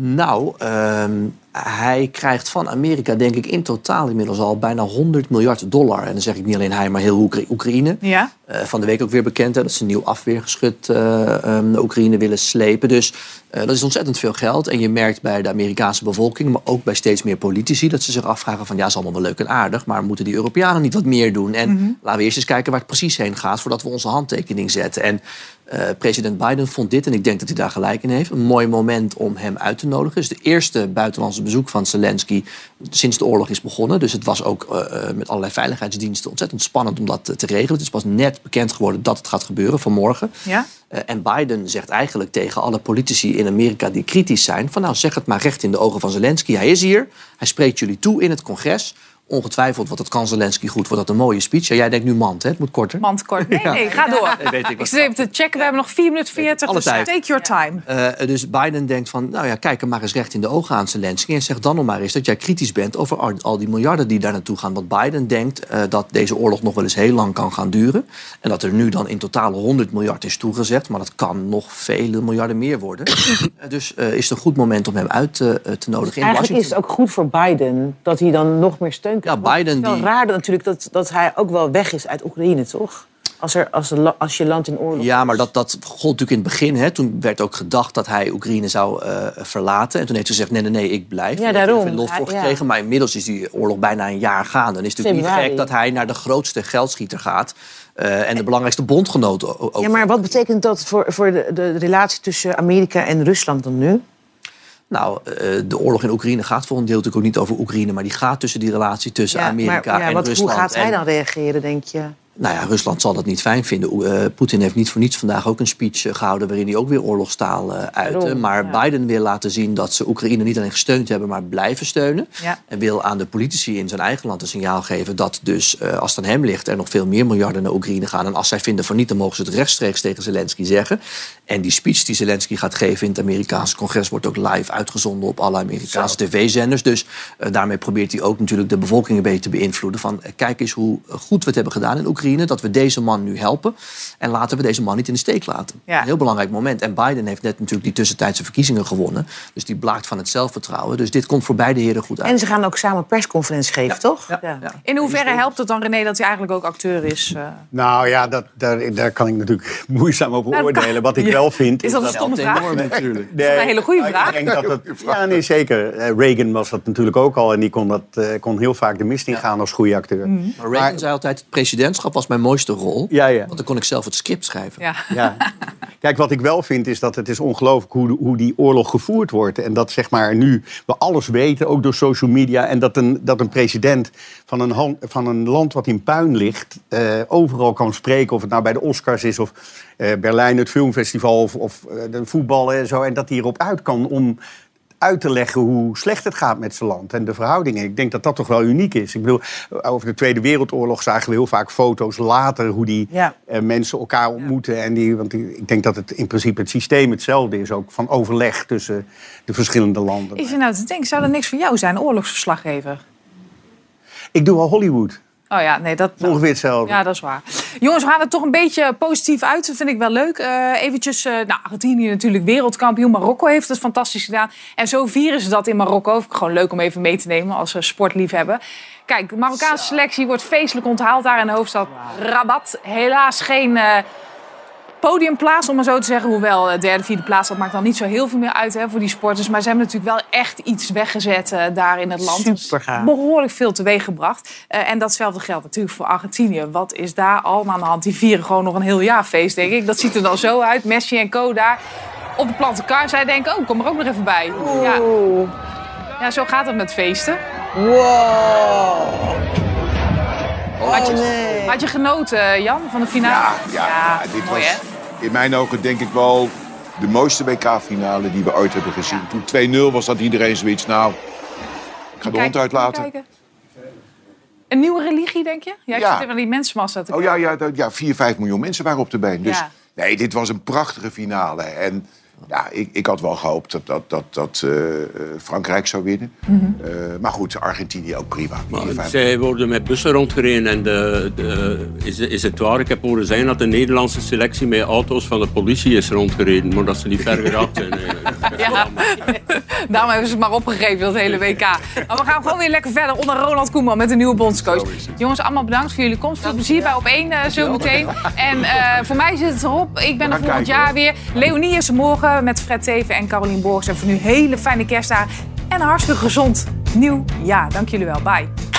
Nou, ehm, hij krijgt van Amerika, denk ik, in totaal inmiddels al bijna 100 miljard dollar. En dan zeg ik niet alleen hij, maar heel Oekra- Oekraïne. Ja? Eh, van de week ook weer bekend hè, dat ze een nieuw afweergeschut eh, ehm, de Oekraïne willen slepen. Dus eh, dat is ontzettend veel geld. En je merkt bij de Amerikaanse bevolking, maar ook bij steeds meer politici, dat ze zich afvragen van ja, is allemaal wel leuk en aardig, maar moeten die Europeanen niet wat meer doen? En Mhm. laten we eerst eens kijken waar het precies heen gaat voordat we onze handtekening zetten. En eh, president Biden vond dit, en ik denk dat hij daar gelijk in heeft, een mooi moment om hem uit te nodigen. Het is de eerste buitenlandse bezoek van Zelensky sinds de oorlog is begonnen. Dus het was ook eh, eh, met allerlei veiligheidsdiensten ontzettend spannend om dat te, te regelen. Het is pas net bekend geworden dat het gaat gebeuren vanmorgen. Ja? En Biden zegt eigenlijk tegen alle politici in Amerika die kritisch zijn: van nou zeg het maar recht in de ogen van Zelensky. Hij is hier, hij spreekt jullie toe in het congres. Ongetwijfeld, want het kan Zelensky goed, wordt dat een mooie speech. Ja, jij denkt nu mand, hè? Het moet korter. Mand kort. Nee, <laughs> nee, ga door. Nee, weet ik ik wat. zit even te checken. We hebben nog 4 minuten 40. Alle Dus tijd. take your time. Eh, dus Biden denkt van, nou ja, kijk hem maar eens recht in de ogen aan Zelensky. En zeg dan nog maar eens dat jij kritisch bent over al, die miljarden die daar naartoe gaan. Want Biden denkt eh, dat deze oorlog nog wel eens heel lang kan gaan duren. En dat er nu dan in totaal 100 miljard is toegezegd. Maar dat kan nog vele miljarden meer worden. <coughs> Eh, dus eh, is het een goed moment om hem uit te- eh, te nodigen in Eigenlijk Washington. is het ook goed voor Biden dat hij dan nog meer steun Ja, Biden Het is wel die- raar dat, natuurlijk dat, dat hij ook wel weg is uit Oekraïne, toch? Als, er, als, als je land in oorlog Ja, maar dat, dat gold natuurlijk in het begin. Hè. Toen werd ook gedacht dat hij Oekraïne zou eh, verlaten. En toen heeft hij gezegd, nee, nee, nee, ik blijf. Ja, hij daarom. veel lof voor Hij- ja. gekregen. Maar inmiddels is die oorlog bijna een jaar gaande. Dan is het natuurlijk niet gek dat hij naar de grootste geldschieter gaat. eh, en de belangrijkste bondgenoot ook. Ja, maar wat betekent dat voor, voor de, de relatie tussen Amerika en Rusland dan nu? Nou, eh, de oorlog in Oekraïne gaat voor een deel natuurlijk ook niet over Oekraïne. Maar die gaat tussen die relatie tussen Ja, Amerika maar, ja, en wat, Rusland. hoe gaat hij dan reageren, denk je? Nou ja, Rusland zal dat niet fijn vinden. Eh, Poetin heeft niet voor niets vandaag ook een speech eh, gehouden... waarin hij ook weer oorlogstaal eh uitte. Maar ja. Biden wil laten zien dat ze Oekraïne niet alleen gesteund hebben... maar blijven steunen. Ja. En wil aan de politici in zijn eigen land een signaal geven... dat dus, als het aan hem ligt, er nog veel meer miljarden naar Oekraïne gaan. En als zij vinden van niet, dan mogen ze het rechtstreeks tegen Zelensky zeggen. En die speech die Zelensky gaat geven in het Amerikaanse congres... wordt ook live uitgezonden op alle Amerikaanse tv-zenders. Dus daarmee probeert hij ook natuurlijk de bevolking een beetje te beïnvloeden. Van kijk eens hoe goed we het hebben gedaan in Oekraïne. Dat we deze man nu helpen. En laten we deze man niet in de steek laten. Ja. Een heel belangrijk moment. En Biden heeft net natuurlijk die tussentijdse verkiezingen gewonnen. Dus die blaakt van het zelfvertrouwen. Dus dit komt voor beide heren goed uit. En ze gaan ook samen persconferentie geven, toch? Ja. In hoeverre helpt het dan, René, dat hij eigenlijk ook acteur is? eh? Nou ja, dat, daar, daar kan ik natuurlijk <laughs> moeizaam over Nou, kan- oordelen. Wat ik <laughs> Ja. wel vind... Is dat een stomme vraag? enorm natuurlijk. Dat is een hele goede vraag. Ik denk dat het, ja, nee, zeker. Eh, Reagan was dat natuurlijk ook al. En die kon, dat, eh, kon heel vaak de mist ingaan als goede acteur. Maar Reagan zei altijd, het presidentschap was mijn mooiste rol. Ja, ja. Want dan kon ik zelf het script schrijven. Ja. Ja. Kijk, wat ik wel vind is dat het is ongelooflijk hoe, hoe die oorlog gevoerd wordt. En dat zeg maar nu we alles weten, ook door social media. En dat een, dat een president van een, van een land wat in puin ligt... eh, overal kan spreken, of het nou bij de Oscars is... of eh, Berlijn, het filmfestival, of, of eh, de voetbal en zo. En dat hij erop uit kan om uit te leggen hoe slecht het gaat met zijn land en de verhoudingen. Ik denk dat dat toch wel uniek is. Ik bedoel, over de Tweede Wereldoorlog zagen we heel vaak foto's later hoe die Ja. eh, mensen elkaar ontmoeten. En die, want die- ik denk dat het in principe het systeem hetzelfde is, ook van overleg tussen de verschillende landen. Ik zit nou te denken, zou dat niks voor jou zijn, oorlogsverslaggever? Ik doe al Hollywood. Oh ja, nee, dat... Ongeveer hetzelfde. Ja, dat is waar. Jongens, we gaan er toch een beetje positief uit. Dat vind ik wel leuk. Eh eventjes, eh nou, Argentinië natuurlijk wereldkampioen. Marokko heeft het fantastisch gedaan. En zo vieren ze dat in Marokko. Vind ik gewoon leuk om even mee te nemen als eh, sportliefhebber. Kijk, de Marokkaanse selectie wordt feestelijk onthaald daar in de hoofdstad Rabat. Helaas geen eh, podiumplaats, om maar zo te zeggen. Hoewel eh, derde, vierde plaats, dat maakt dan niet zo heel veel meer uit hè, voor die sporters. Maar ze hebben natuurlijk wel echt iets weggezet eh, daar in het land. Is Supergaaf. Behoorlijk veel teweeg gebracht. Eh, en datzelfde geldt natuurlijk voor Argentinië. Wat is daar allemaal aan de hand? Die vieren gewoon nog een heel jaar feest, denk ik. Dat ziet er dan zo uit. Messi en Co daar op de platte kar. Zij denken, oh, kom er ook nog even bij. Ja. ja, zo gaat het met feesten. Wow. Had, je, Oh, nee. had je genoten, Jan, van de finale? Ja, ja, ja, dit mooi, was hè? in mijn ogen denk ik wel de mooiste WK-finale die we ooit hebben gezien. Toen 2-0 was dat iedereen zoiets, nou, ik ga de hond uitlaten. Een nieuwe religie, denk je? Ja, ik Ja. zit naar die mensenmassa te Oh ja, ja, ja 4, 5 miljoen mensen waren op de been. Dus nee, dit was een prachtige finale. En ja, ik, ik had wel gehoopt dat, dat, dat, dat eh, eh, Frankrijk zou winnen. Mhm. Eh, maar goed, Argentinië ook prima. Maar 4, 5. zij worden met bussen rondgereden en de, de, is, is het waar? Ik heb horen zeggen dat de Nederlandse selectie met auto's van de politie is rondgereden, maar dat ze niet ver geraakt zijn. <laughs> Ja, <laughs> daarom hebben ze het maar opgegeven, dat hele WK. Maar we gaan gewoon weer lekker verder onder Ronald Koeman met de nieuwe bondscoach. Jongens, allemaal bedankt voor jullie komst. Veel plezier bij op één zo meteen. En eh, voor mij zit het erop. Ik ben er volgend jaar weer. Leonie is er met Fred Teven en Carolien Borgs. En voor nu hele fijne kerstdagen en een hartstikke gezond nieuw jaar. Dank jullie wel. Bye.